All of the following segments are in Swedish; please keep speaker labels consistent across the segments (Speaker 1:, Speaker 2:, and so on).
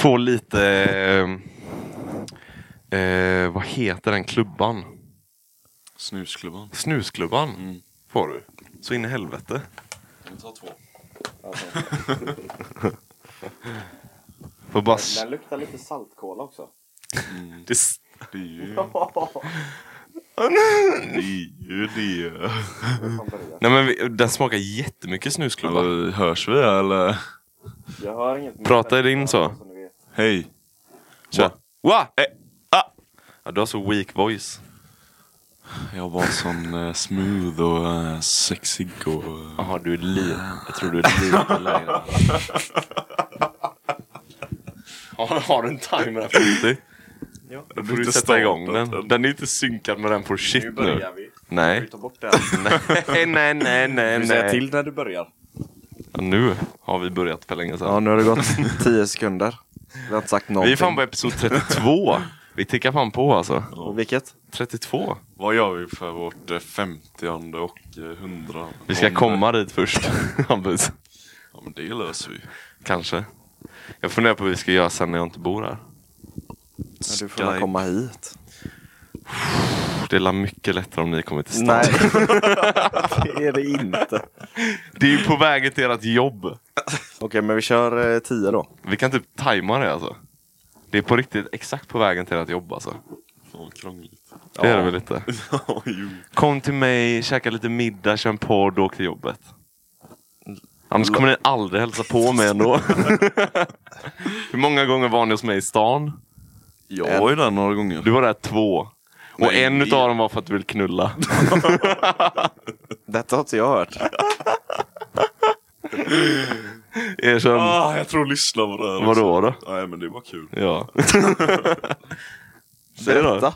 Speaker 1: få lite... Eh, eh, vad heter den klubban?
Speaker 2: Snusklubban.
Speaker 1: Snusklubban
Speaker 2: Mm.
Speaker 1: får du. Så in i helvete.
Speaker 2: Jag tar två.
Speaker 1: Får bara...
Speaker 3: Den luktar lite saltkola också.
Speaker 1: Det, s-
Speaker 2: Det är ju det. Är ju det.
Speaker 1: nej men vi, den smakar jättemycket snusklubba.
Speaker 2: Eller, hörs vi eller?
Speaker 3: Jag hör inget.
Speaker 1: Prata i din så.
Speaker 2: Hej.
Speaker 1: Kör. Wa! Eh, ah! Ja, du har så weak voice.
Speaker 2: Jag var sån eh, smooth och eh, sexig och... eh,
Speaker 1: Jaha, du är lite... Jag tror du är lite längre. har, har du en timer här på 90?
Speaker 3: Ja.
Speaker 1: Då får du sätta igång den. Den är inte synkad med den på shit
Speaker 3: Nu
Speaker 1: nu.
Speaker 3: börjar vi.
Speaker 1: Nej.
Speaker 3: Vi tar bort den.
Speaker 1: nej, nej, nej, nej,
Speaker 3: Du säger
Speaker 1: nej.
Speaker 3: till när du börjar.
Speaker 1: Ja, nu har vi börjat för länge sedan.
Speaker 3: Ja, nu har det gått 10 sekunder. Vi har inte sagt någonting.
Speaker 1: vi är fan på episod 32. Vi tickar fan på alltså.
Speaker 3: Och Vilket?
Speaker 1: 32.
Speaker 2: Vad gör vi för vårt eh, 50 och eh, 100?
Speaker 1: Vi ska
Speaker 2: Om-
Speaker 1: komma dit först, Hampus.
Speaker 2: Ja men det löser vi.
Speaker 1: Kanske. Jag funderar på vad vi ska göra sen när jag inte bor här.
Speaker 3: Ja, du får väl komma hit.
Speaker 1: Det är mycket lättare om ni kommer till stan.
Speaker 3: Nej, det är det inte.
Speaker 1: Det är ju på vägen till ert jobb.
Speaker 3: Okej, men vi kör eh, 10 då.
Speaker 1: Vi kan typ tajma det alltså. Det är på riktigt exakt på vägen till ert jobb alltså.
Speaker 2: Fan krångligt.
Speaker 1: Det är det väl lite.
Speaker 2: Ja, jo.
Speaker 1: Kom till mig, käka lite middag, kör en podd och åk till jobbet. Annars kommer ni aldrig hälsa på mig ändå. Hur många gånger var ni hos mig i stan?
Speaker 2: Jag var ju där några gånger.
Speaker 1: Du var där två. Och en utav dem var för att du vill knulla.
Speaker 3: Detta har inte jag hört.
Speaker 1: Erkänn.
Speaker 2: Ah, jag tror lyssna på det här.
Speaker 1: Vadå då?
Speaker 2: Nej men det var kul.
Speaker 1: Ja. Säg då.
Speaker 3: Berätta.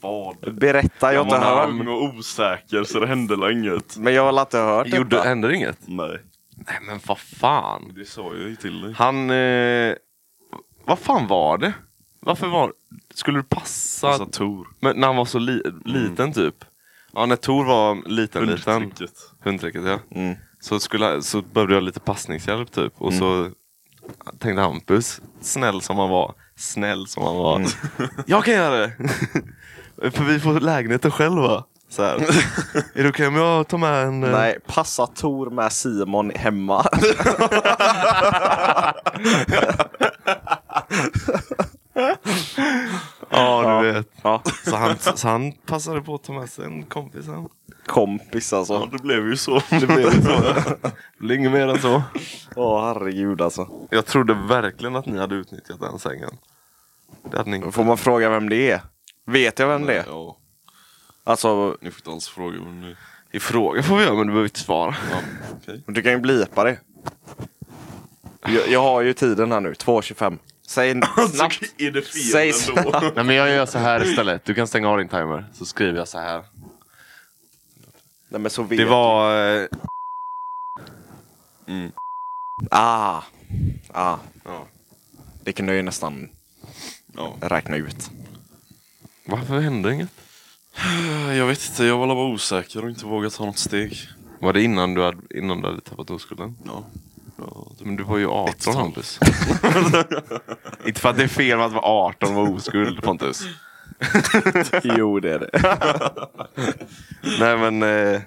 Speaker 2: Vad?
Speaker 3: Berätta, jag har inte
Speaker 2: var
Speaker 3: hört.
Speaker 2: ung och osäker så det hände inget.
Speaker 3: Men jag har inte hört
Speaker 1: Gjorde,
Speaker 3: detta.
Speaker 1: hände det inget?
Speaker 2: Nej.
Speaker 1: Nej men vad fan.
Speaker 2: Det sa jag ju till dig.
Speaker 1: Han... Eh, vad fan var det? Varför var... Skulle du passa...
Speaker 2: Alltså Tor.
Speaker 1: Men när han var så li, liten typ? Ja, när Tor var liten, liten.
Speaker 2: Hundtricket.
Speaker 1: Hundtricket ja.
Speaker 3: Mm.
Speaker 1: Så, skulle, så behövde jag lite passningshjälp typ. Och så tänkte Hampus, snäll som han var, snäll som han var. Jag kan göra det! För vi får lägenheten själva. Så här. Är det okej om jag tar med en... eh,
Speaker 3: Nej, passa Tor med Simon hemma.
Speaker 1: Ja, du vet.
Speaker 3: Ja.
Speaker 1: Så han, så han passade på att ta med sig en kompis. Han.
Speaker 3: Kompis
Speaker 2: Ja
Speaker 3: alltså.
Speaker 2: det blev ju så.
Speaker 1: Det blev så. Det blev inget mer än så.
Speaker 3: Åh herregud alltså.
Speaker 1: Jag trodde verkligen att ni hade utnyttjat den sängen. Det hade ni inte.
Speaker 3: Får man fråga vem det är? Vet jag vem det är?
Speaker 2: Ja,
Speaker 3: Alltså,
Speaker 2: ni får inte alls fråga men nu.
Speaker 1: I fråga får vi göra men du behöver inte svara.
Speaker 2: Ja, okej.
Speaker 3: du kan ju blipa det. Jag, jag har ju tiden här nu, 2.25. Säg snabbt.
Speaker 2: är det fel
Speaker 3: Säg
Speaker 2: ändå?
Speaker 3: snabbt.
Speaker 1: Nej men jag gör så här istället. Du kan stänga av din timer. Så skriver jag så här.
Speaker 3: Nej men så vet
Speaker 1: Det var... Eh,
Speaker 2: Mm.
Speaker 3: Ah. Ah.
Speaker 1: Ja.
Speaker 3: Det kunde jag ju nästan
Speaker 2: Ja.
Speaker 3: räkna ut.
Speaker 1: varför hände inget?
Speaker 2: Jag vet inte, jag var bara osäker och inte vågat ta något steg.
Speaker 1: Var det innan du hade, innan du hade tappat oskulden?
Speaker 2: Ja. Ja
Speaker 1: Men du var ju 18
Speaker 2: Ett
Speaker 1: Hampus. inte för att det är fel med att vara 18 och vara oskuld Pontus.
Speaker 3: jo det är det.
Speaker 1: Nej men eh,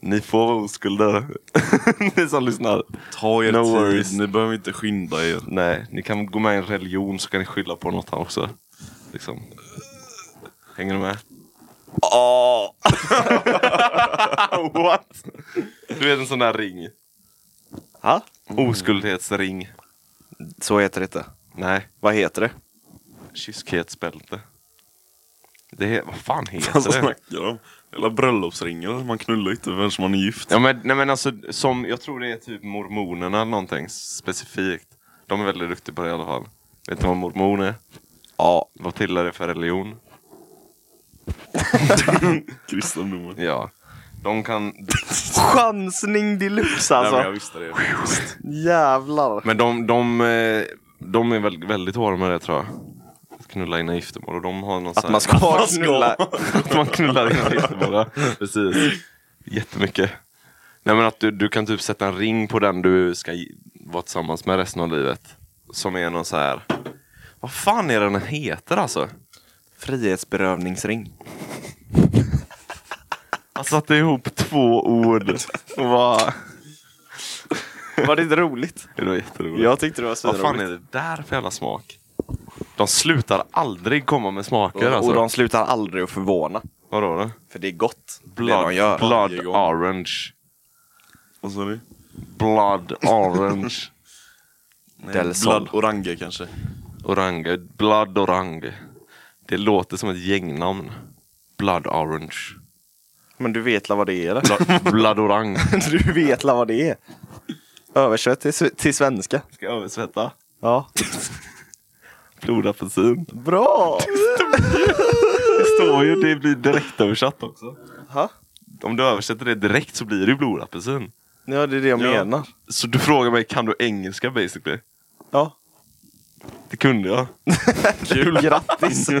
Speaker 1: ni får vara oskulder. ni som lyssnar.
Speaker 2: Ta er
Speaker 1: No
Speaker 2: tid,
Speaker 1: worries.
Speaker 2: ni behöver inte skynda er.
Speaker 1: Nej, ni kan gå med i en religion så kan ni skylla på något här också. Liksom. Hänger du med?
Speaker 3: Åh.
Speaker 1: What? Du vet en sån där ring.
Speaker 3: Ha?
Speaker 1: Oskuldhetsring.
Speaker 3: Så heter det inte.
Speaker 1: Nej,
Speaker 3: Vad heter det?
Speaker 1: kyskhetsbälte. Det he- vad fan
Speaker 2: Vad
Speaker 1: heter det?
Speaker 2: snackar de? Eller bröllopsringar, man knullar inte förrän man är gift.
Speaker 1: Ja, men, nej men alltså, som, jag tror det är typ mormonerna eller någonting specifikt. De är väldigt duktiga på det i alla fall. Vet du vad mormon är?
Speaker 3: Ja.
Speaker 1: Vad tillhör det för religion?
Speaker 2: Kristendomen.
Speaker 1: Ja. De kan...
Speaker 3: Chansning deluxe
Speaker 2: Nej, men jag
Speaker 3: alltså.
Speaker 2: visste det.
Speaker 3: Jävlar.
Speaker 1: Men de, de, eh, de är väl, väldigt hårda med det tror jag. Att knulla innan giftermål. Och de har någon
Speaker 3: Att man ska knulla.
Speaker 1: att man knullar innan giftermål. ja. Precis. Jättemycket. Nej men att du, du kan typ sätta en ring på den du ska vara tillsammans med resten av livet. som är någon så här. Vad fan är den heter alltså?
Speaker 3: Frihetsberövningsring.
Speaker 1: Han satte ihop två ord och bara...
Speaker 3: Var det inte roligt?
Speaker 1: Det var jätteroligt.
Speaker 3: Jag tyckte det var
Speaker 1: Vad fan är
Speaker 3: svinroligt.
Speaker 1: det där för jävla smak? De slutar aldrig komma med smaker
Speaker 3: Och,
Speaker 1: alltså.
Speaker 3: och de slutar aldrig att förvåna.
Speaker 1: Vadå då?
Speaker 3: För det är gott. det
Speaker 1: Blood,
Speaker 3: de gör.
Speaker 1: blood
Speaker 2: Varje gång.
Speaker 1: orange.
Speaker 2: Vad sa du?
Speaker 1: Blood orange.
Speaker 3: Del Sol.
Speaker 2: Blood orange kanske.
Speaker 1: Orange. Blood orange. Det låter som ett gängnamn. Blood orange.
Speaker 3: Men du vet la vad det är eller?
Speaker 1: Orange.
Speaker 3: du vet la vad det är. Översätt till, till svenska.
Speaker 1: Ska jag översätta?
Speaker 3: Ja.
Speaker 1: Blodapelsin.
Speaker 3: Bra!
Speaker 1: Det står ju, det blir direkt översatt också.
Speaker 3: Ha?
Speaker 1: Om du översätter det direkt så blir det ju blodapelsin.
Speaker 3: Ja, det är det jag
Speaker 1: Ja.
Speaker 3: menar.
Speaker 1: Så du frågar mig, kan du engelska basically?
Speaker 3: Ja.
Speaker 1: Det kunde jag.
Speaker 3: Kul. Grattis!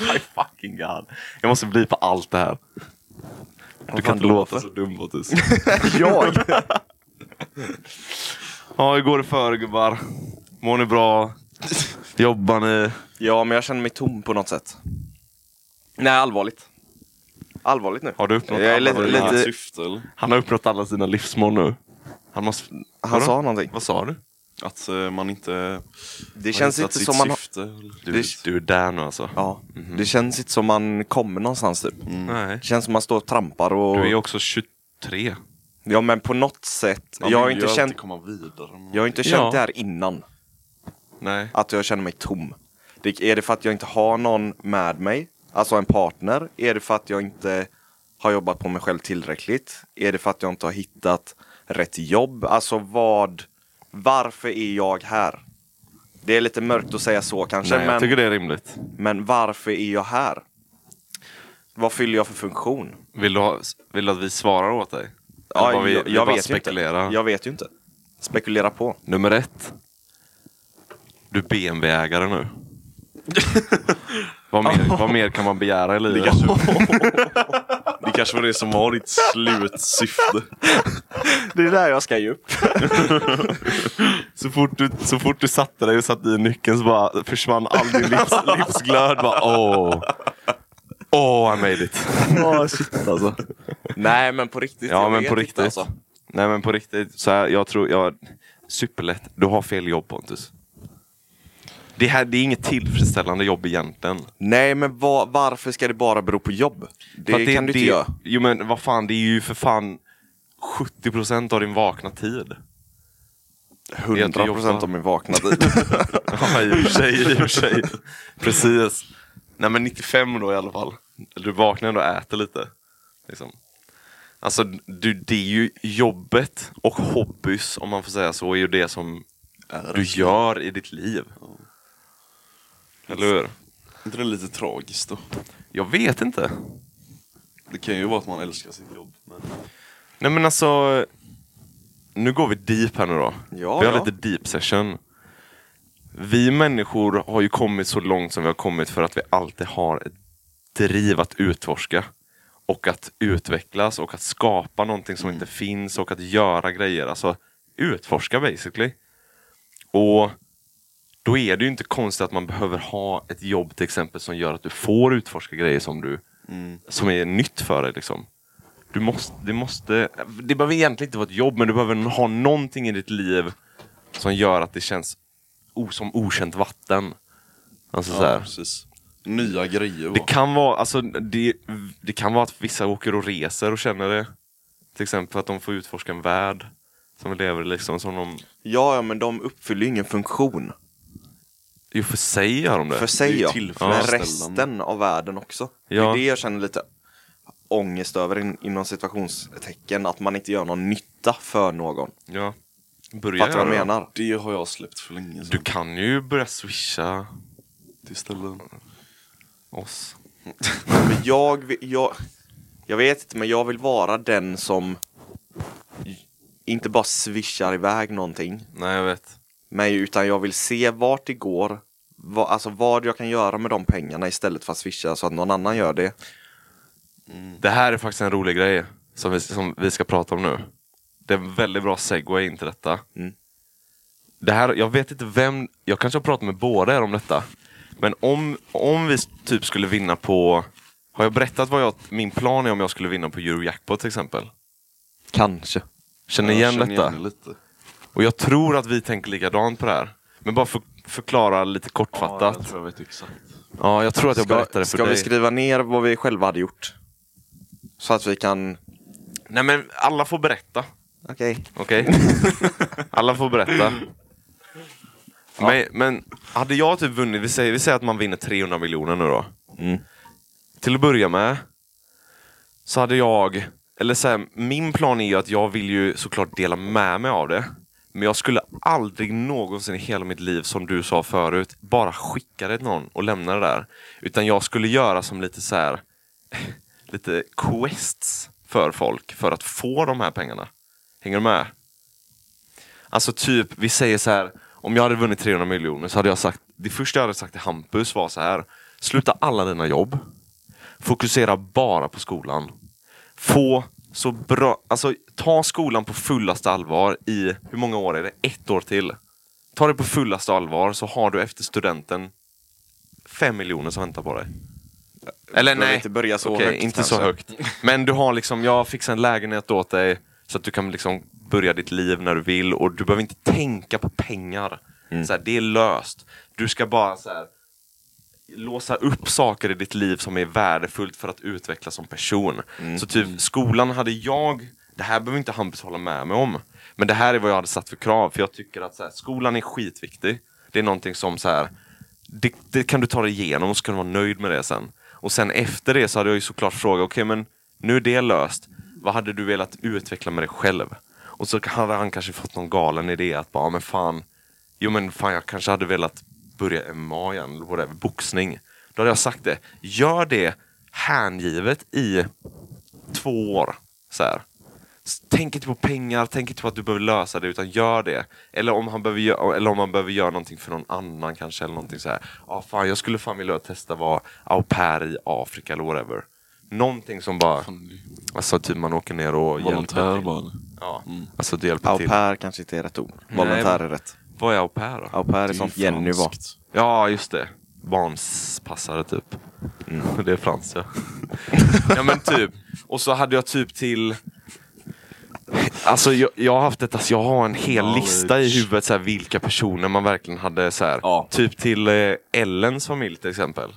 Speaker 1: My fucking god. Jag måste bli på allt det här. Du kan inte låta
Speaker 3: för?
Speaker 1: så dum Otis.
Speaker 3: jag?
Speaker 1: Ja, hur går det för gubbar? Mår ni bra? Jobbar ni?
Speaker 3: Ja, men jag känner mig tom på något sätt. Nej, allvarligt. Allvarligt nu.
Speaker 1: Har du uppnått
Speaker 3: Jag är
Speaker 1: alla
Speaker 3: lite-
Speaker 1: dina...
Speaker 3: lite-
Speaker 2: syfte eller?
Speaker 1: Han har uppnått alla sina livsmål nu. Han måste...
Speaker 3: Han
Speaker 1: Vadå?
Speaker 3: sa någonting.
Speaker 1: Vad sa du?
Speaker 2: Att eh, man inte
Speaker 3: Det
Speaker 2: har
Speaker 3: känns inte
Speaker 2: sitt
Speaker 3: som man... har-
Speaker 2: syfte. eller?
Speaker 1: Du,
Speaker 3: Det-
Speaker 1: du är där nu alltså?
Speaker 3: Ja, det känns inte som man kommer någonstans typ.
Speaker 1: Nej.
Speaker 3: Det känns som man står och trampar och...
Speaker 1: Du är också 23.
Speaker 3: Ja, men på något sätt.
Speaker 2: Man
Speaker 3: jag har inte känt...
Speaker 2: komma vidare.
Speaker 3: Jag har inte känt
Speaker 1: Ja.
Speaker 3: det här innan.
Speaker 1: Nej.
Speaker 3: Att jag känner mig tom. Det, är det för att jag inte har någon med mig? Alltså en partner? Är det för att jag inte har jobbat på mig själv tillräckligt? Är det för att jag inte har hittat rätt jobb? Alltså vad... Varför är jag här? Det är lite mörkt att säga så kanske,
Speaker 1: Nej, jag
Speaker 3: men,
Speaker 1: tycker det är rimligt.
Speaker 3: men varför är jag här? Vad fyller jag för funktion?
Speaker 1: Vill du, ha, vill du att vi svarar åt dig?
Speaker 3: Ja,
Speaker 1: vi,
Speaker 3: jag,
Speaker 1: vi
Speaker 3: jag vet ju
Speaker 1: spekulerar?
Speaker 3: inte. Jag vet ju inte. Spekulera på.
Speaker 1: Nummer ett. Du är BMW-ägare nu. vad, mer, vad mer kan man begära i livet?
Speaker 2: kanske, var det som var ditt slutsyfte.
Speaker 3: Det är där jag ska ge upp.
Speaker 1: Så fort, du, så fort du satte dig och satte i nyckeln så bara försvann all din livs, livsglöd. Bara, åh, åh, I made it.
Speaker 3: Oh, shit alltså. Nej men på riktigt.
Speaker 1: Ja
Speaker 3: jag
Speaker 1: men
Speaker 3: vet
Speaker 1: på
Speaker 3: inte,
Speaker 1: riktigt.
Speaker 3: alltså.
Speaker 1: Nej men på riktigt. Så här, jag tror, jag, superlätt. Du har fel jobb Pontus. Det här det är inget tillfredsställande jobb egentligen.
Speaker 3: Nej men va- varför ska det bara bero på jobb? Det,
Speaker 1: att
Speaker 3: kan du inte göra.
Speaker 1: Jo men vad fan, det är ju för fan 70% av din vakna tid.
Speaker 3: 100 procent av min vakna tid.
Speaker 1: Ja, i och för sig, i och för sig. Precis. Nej men 95 då i alla fall. Du vaknar ändå och äter lite. Liksom. Alltså du, det är ju jobbet och hobbys, om man får säga så, är ju det som du gör i ditt liv. Eller hur?
Speaker 2: Är inte det lite tragiskt då?
Speaker 1: Jag vet inte.
Speaker 2: Det kan ju vara att man älskar sitt jobb. Men...
Speaker 1: Nej men alltså, nu går vi deep här nu då.
Speaker 3: Ja,
Speaker 1: vi har
Speaker 3: ja.
Speaker 1: lite deep session. Vi människor har ju kommit så långt som vi har kommit för att vi alltid har ett driv att utforska. Och att utvecklas och att skapa någonting som inte finns och att göra grejer. Alltså utforska basically. Och då är det ju inte konstigt att man behöver ha ett jobb till exempel som gör att du får utforska grejer som du som är nytt för dig. Liksom. Du måste, det, måste, det behöver egentligen inte vara ett jobb, men du behöver ha någonting i ditt liv som gör att det känns o, som okänt vatten. Alltså så
Speaker 2: Ja,
Speaker 1: här.
Speaker 2: precis. Nya grejer
Speaker 1: Det kan vara, alltså, det, det kan vara att vissa åker och reser och känner det. Till exempel att de får utforska en värld som lever liksom som de...
Speaker 3: ja, ja, men de uppfyller ju ingen funktion.
Speaker 1: Jo, för sig gör de det.
Speaker 3: För sig
Speaker 2: Det är
Speaker 3: ja. Men resten av världen också. Det
Speaker 1: Ja.
Speaker 3: är det jag känner lite ångest över in, inom situationstecken. Att man inte gör någon nytta för någon.
Speaker 1: Ja. Börja
Speaker 3: Fattar du vad jag
Speaker 1: det.
Speaker 3: menar?
Speaker 2: Det har jag släppt för länge sedan.
Speaker 1: Du kan ju börja swisha
Speaker 2: Till ställen.
Speaker 1: oss.
Speaker 3: Men jag, jag, jag vet inte, men jag vill vara den som inte bara swishar iväg någonting.
Speaker 1: Nej, jag vet.
Speaker 3: Men utan jag vill se vart det går. Vad, alltså vad jag kan göra med de pengarna istället för att swisha så att någon annan gör det.
Speaker 1: Det här är faktiskt en rolig grej som vi, som vi ska prata om nu. Det är en väldigt bra segway in till detta.
Speaker 3: Mm.
Speaker 1: det här, jag vet inte vem, jag kanske har pratat med båda er om detta. Men om, om vi typ skulle vinna på, har jag berättat vad jag, min plan är om jag skulle vinna på Eurojackpot till exempel?
Speaker 3: Kanske.
Speaker 1: Känner
Speaker 2: Jag
Speaker 1: igen
Speaker 2: känner
Speaker 1: detta?
Speaker 2: igen det lite.
Speaker 1: Och jag tror att vi tänker likadant på det här. Men bara för, förklara lite
Speaker 2: Ja,
Speaker 1: kortfattat.
Speaker 2: jag tror jag vet exakt.
Speaker 1: Ja, jag tror att jag
Speaker 3: Ska,
Speaker 1: berättade för
Speaker 3: ska
Speaker 1: dig.
Speaker 3: vi skriva ner vad vi själva hade gjort? Så att vi kan...
Speaker 1: Nej men alla får berätta.
Speaker 3: Okej.
Speaker 1: Okej? alla får berätta. Men, men hade jag typ vunnit, vi säger, vi säger att man vinner 300 miljoner nu då.
Speaker 3: Mm.
Speaker 1: Till att börja med så hade jag, eller så här, min plan är ju att jag vill ju såklart dela med mig av det. Men jag skulle aldrig någonsin i hela mitt liv, som du sa förut, bara skicka det till någon och lämna det där. Utan jag skulle göra som lite så här lite quests för folk för att få de här pengarna. Hänger du med? Alltså typ, vi säger så här, om jag hade vunnit 300 miljoner så hade jag sagt, det första jag hade sagt till Hampus var så här, sluta alla dina jobb, fokusera bara på skolan. Få så bra, alltså ta skolan på fullaste allvar i, hur många år är det? Ett år till. Ta det på fullaste allvar så har du efter studenten fem miljoner som väntar på dig. Eller nej,
Speaker 3: inte börja så
Speaker 1: Okej,
Speaker 3: högt
Speaker 1: inte
Speaker 3: kanske.
Speaker 1: så högt. Men du har liksom, jag fixar en lägenhet åt dig så att du kan liksom börja ditt liv när du vill och du behöver inte tänka på pengar.
Speaker 3: Mm.
Speaker 1: Så här, det är löst. Du ska bara så här, låsa upp saker i ditt liv som är värdefullt för att utvecklas som person.
Speaker 3: Mm.
Speaker 1: Så typ skolan hade jag, det här behöver inte Hampus hålla med mig om, men det här är vad jag hade satt för krav. För jag tycker att så här, skolan är skitviktig. Det är någonting som så här, det, det kan du ta dig igenom och så kan du vara nöjd med det sen. Och sen efter det så hade jag ju såklart frågat, okej men nu är det löst. Vad hade du velat utveckla med dig själv? Och så hade han kanske fått någon galen idé att bara, "Ja, men fan, jo men fan jag kanske hade velat börja MMA igen, eller whatever, boxning. Då hade jag sagt det, gör det hängivet i två år. Så här. Tänk inte på pengar, tänk inte på att du behöver lösa det, utan gör det. Eller om han behöver, gö- eller om han behöver göra någonting för någon annan kanske, eller någonting så här. Ja, fan, jag skulle fan vilja testa vara au pair i Afrika eller whatever. Någonting som bara, alltså typ man åker ner och
Speaker 2: Volontär
Speaker 1: hjälper till.
Speaker 2: bara.
Speaker 1: Ja, alltså det hjälper
Speaker 3: Au
Speaker 1: till.
Speaker 3: pair kanske inte är rätt ord. Volontär är rätt.
Speaker 1: Vad är au pair då?
Speaker 3: Au pair är sånt Jenny var.
Speaker 1: Ja, just det. Barnspassare typ.
Speaker 3: Mm.
Speaker 1: Det är franskt ja. ja men typ. Och så hade jag typ till Alltså jag, jag har haft detta, så jag har en hel
Speaker 2: Knowledge.
Speaker 1: lista i huvudet så här, vilka personer man verkligen hade så här.
Speaker 2: Ja.
Speaker 1: Typ till eh, Ellens familj till exempel.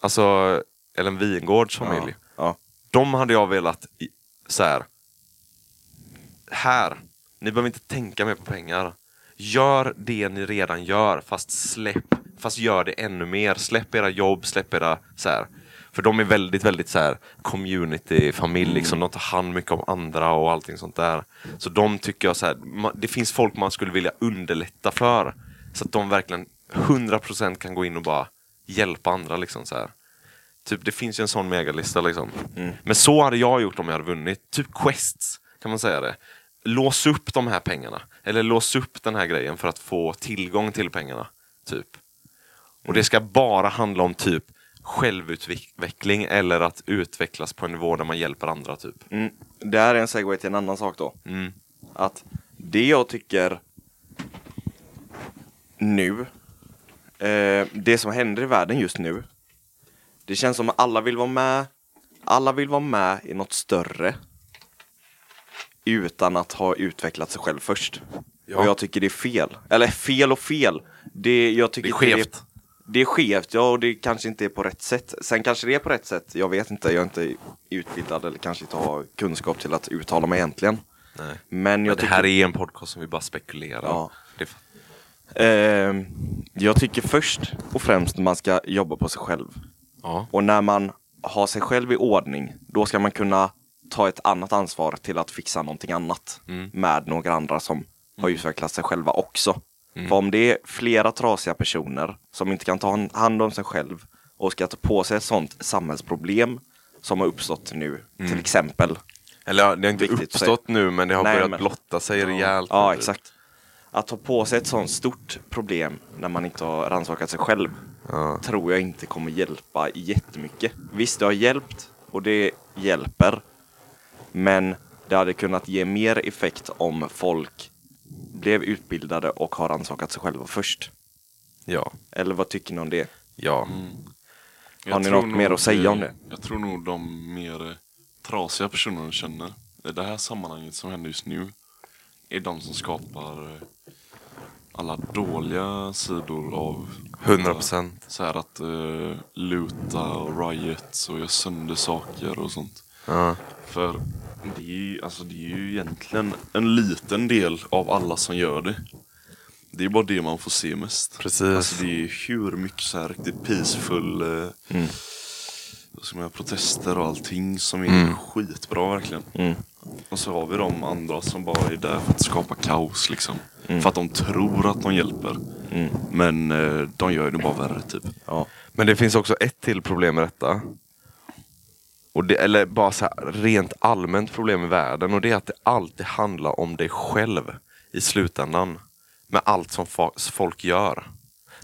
Speaker 1: Alltså Ellen Wingårds familj.
Speaker 3: Ja.
Speaker 1: De hade jag velat i- så här. Här, ni behöver inte tänka mer på pengar. Gör det ni redan gör, fast släpp, fast gör det ännu mer. Släpp era jobb, släpp era så här. För de är väldigt, väldigt så här community-familj, liksom. de tar hand mycket om andra och allting sånt där. Så de tycker jag så här, det finns folk man skulle vilja underlätta för. Så att de verkligen 100% kan gå in och bara hjälpa andra liksom så här. Typ, det finns ju en sån megalista liksom. Men så hade jag gjort om jag hade vunnit. Typ quests, kan man säga det. Lås upp de här pengarna. Eller lås upp den här grejen för att få tillgång till pengarna. Typ. Och det ska bara handla om typ självutveckling eller att utvecklas på en nivå där man hjälper andra typ.
Speaker 3: Mm. Det här är en segway till en annan sak då.
Speaker 1: Mm.
Speaker 3: Att det jag tycker nu, eh, det som händer i världen just nu, det känns som att alla vill vara med, alla vill vara med i något större utan att ha utvecklat sig själv först.
Speaker 1: Ja.
Speaker 3: Och jag tycker det är fel. Eller fel och fel. Det, jag tycker
Speaker 1: Det är skevt.
Speaker 3: Det, det är skevt, ja och det kanske inte är på rätt sätt. Sen kanske det är på rätt sätt, jag vet inte. Jag är inte utbildad eller kanske inte har kunskap till att uttala mig egentligen.
Speaker 1: Nej.
Speaker 3: Men
Speaker 1: Men det
Speaker 3: tycker
Speaker 1: här är en podcast som vi bara spekulerar.
Speaker 3: Ja.
Speaker 1: Det,
Speaker 3: Ehm, jag tycker först och främst man ska jobba på sig själv.
Speaker 1: ja.
Speaker 3: Och när man har sig själv i ordning, då ska man kunna ta ett annat ansvar till att fixa någonting annat
Speaker 1: Mm.
Speaker 3: med några andra som har utvecklat sig själva också. För om det är flera trasiga personer som inte kan ta han- hand om sig själv och ska ta på sig ett sånt samhällsproblem som har uppstått nu, till exempel.
Speaker 1: Eller ja, det har inte
Speaker 3: Viktigt
Speaker 1: uppstått nu men det har
Speaker 3: Nej,
Speaker 1: börjat
Speaker 3: men-
Speaker 1: blotta sig rejält.
Speaker 3: Ja,
Speaker 1: typ.
Speaker 3: exakt. Att ta på sig ett sånt stort problem när man inte har rannsakat sig själv
Speaker 1: Ja.
Speaker 3: tror jag inte kommer hjälpa jättemycket. Visst, det har hjälpt och det hjälper. Men det hade kunnat ge mer effekt om folk blev utbildade och har rannsakat sig själva först.
Speaker 1: Ja.
Speaker 3: Eller vad tycker ni om det?
Speaker 1: Ja.
Speaker 3: Har ni något mer att säga om det?
Speaker 2: Jag tror nog de mer trasiga personerna du känner i det här sammanhanget som händer just nu är de som skapar eh, alla dåliga sidor av
Speaker 1: 100 procent.
Speaker 2: så här att uh, luta och riots och göra sönder saker och sånt.
Speaker 1: Ja.
Speaker 2: För det är, ju, alltså, det är ju egentligen en liten del av alla som gör det. Det är bara det man får se mest.
Speaker 1: Precis.
Speaker 2: Alltså det är hur mycket så här riktigt peaceful eh,
Speaker 3: Mm.
Speaker 2: säga, protester och allting som är
Speaker 1: Mm.
Speaker 2: skitbra verkligen.
Speaker 3: Mm.
Speaker 2: Och så har vi de andra som bara är där för att skapa kaos liksom.
Speaker 3: Mm.
Speaker 2: För att de tror att de hjälper. Men eh, de gör det bara värre typ.
Speaker 3: Ja.
Speaker 1: Men det finns också ett till problem med detta. Och det, eller bara så här, rent allmänt problem i världen. Och det är att det alltid handlar om dig själv i slutändan. Med allt som folk gör.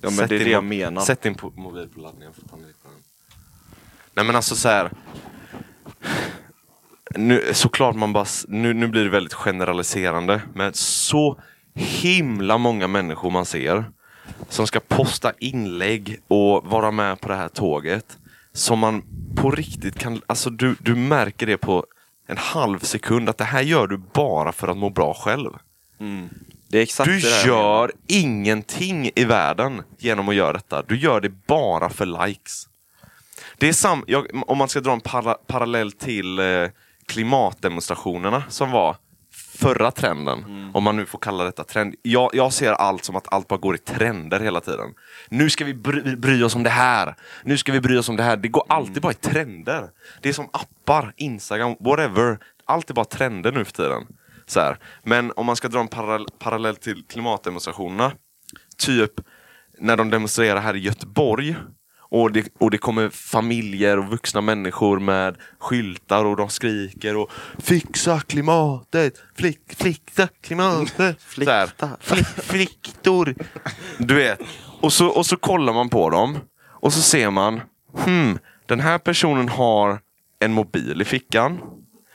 Speaker 3: Ja,
Speaker 1: Sätt
Speaker 3: det
Speaker 1: din
Speaker 3: det.
Speaker 1: Sätt din po- mobil på laddning. jag får panik på den. Nej men alltså så här. Nu, såklart man bara, nu, nu blir det väldigt generaliserande. Men så himla många människor man ser som ska posta inlägg och vara med på det här tåget. Som man på riktigt kan, alltså du, du märker det på en halv sekund att det här gör du bara för att må bra själv.
Speaker 3: Det är exakt
Speaker 1: Du
Speaker 3: det
Speaker 1: gör ingenting i världen genom att göra detta. Du gör det bara för likes. Det är sam jag, om man ska dra en para parallell till eh, klimatdemonstrationerna som var förra trenden. Om man nu får kalla detta trend. Jag, jag ser allt som att allt bara går i trender hela tiden. Nu ska vi bry, bry oss om det här. Nu ska vi bry oss om det här. Det går alltid bara i trender. Det är som appar, Instagram, whatever. Allt är bara trender nu för tiden. Så här. Men om man ska dra en parallell, parallell till klimatdemonstrationerna. Typ när de demonstrerar här i Göteborg. Och det, och det kommer familjer och vuxna människor med skyltar och de skriker och Fixa klimatet! Flick, fixa klimatet! Här. Flick, fliktor! Du vet. Och så, och så kollar man på dem. Och så ser man, hmm, den här personen har en mobil i fickan.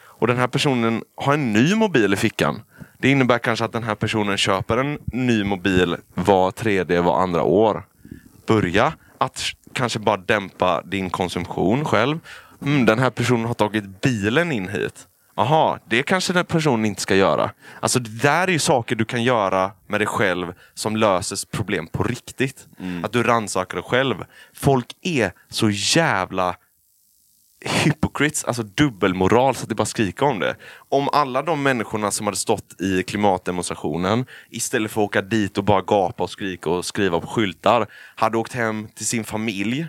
Speaker 1: Och den här personen har en ny mobil i fickan. Det innebär kanske att den här personen köper en ny mobil var tredje, var andra år. Börja att kanske bara dämpa din konsumtion själv. Mm, den här personen har tagit bilen in hit. Aha, det kanske den personen inte ska göra. Alltså det där är ju saker du kan göra med dig själv som löser problem på riktigt. Att du rannsakar dig själv. Folk är så jävla hypocrites, alltså dubbelmoral så att det bara skriker om det. Om alla de människorna som hade stått i klimatdemonstrationen istället för att åka dit och bara gapa och skrika och skriva på skyltar hade åkt hem till sin familj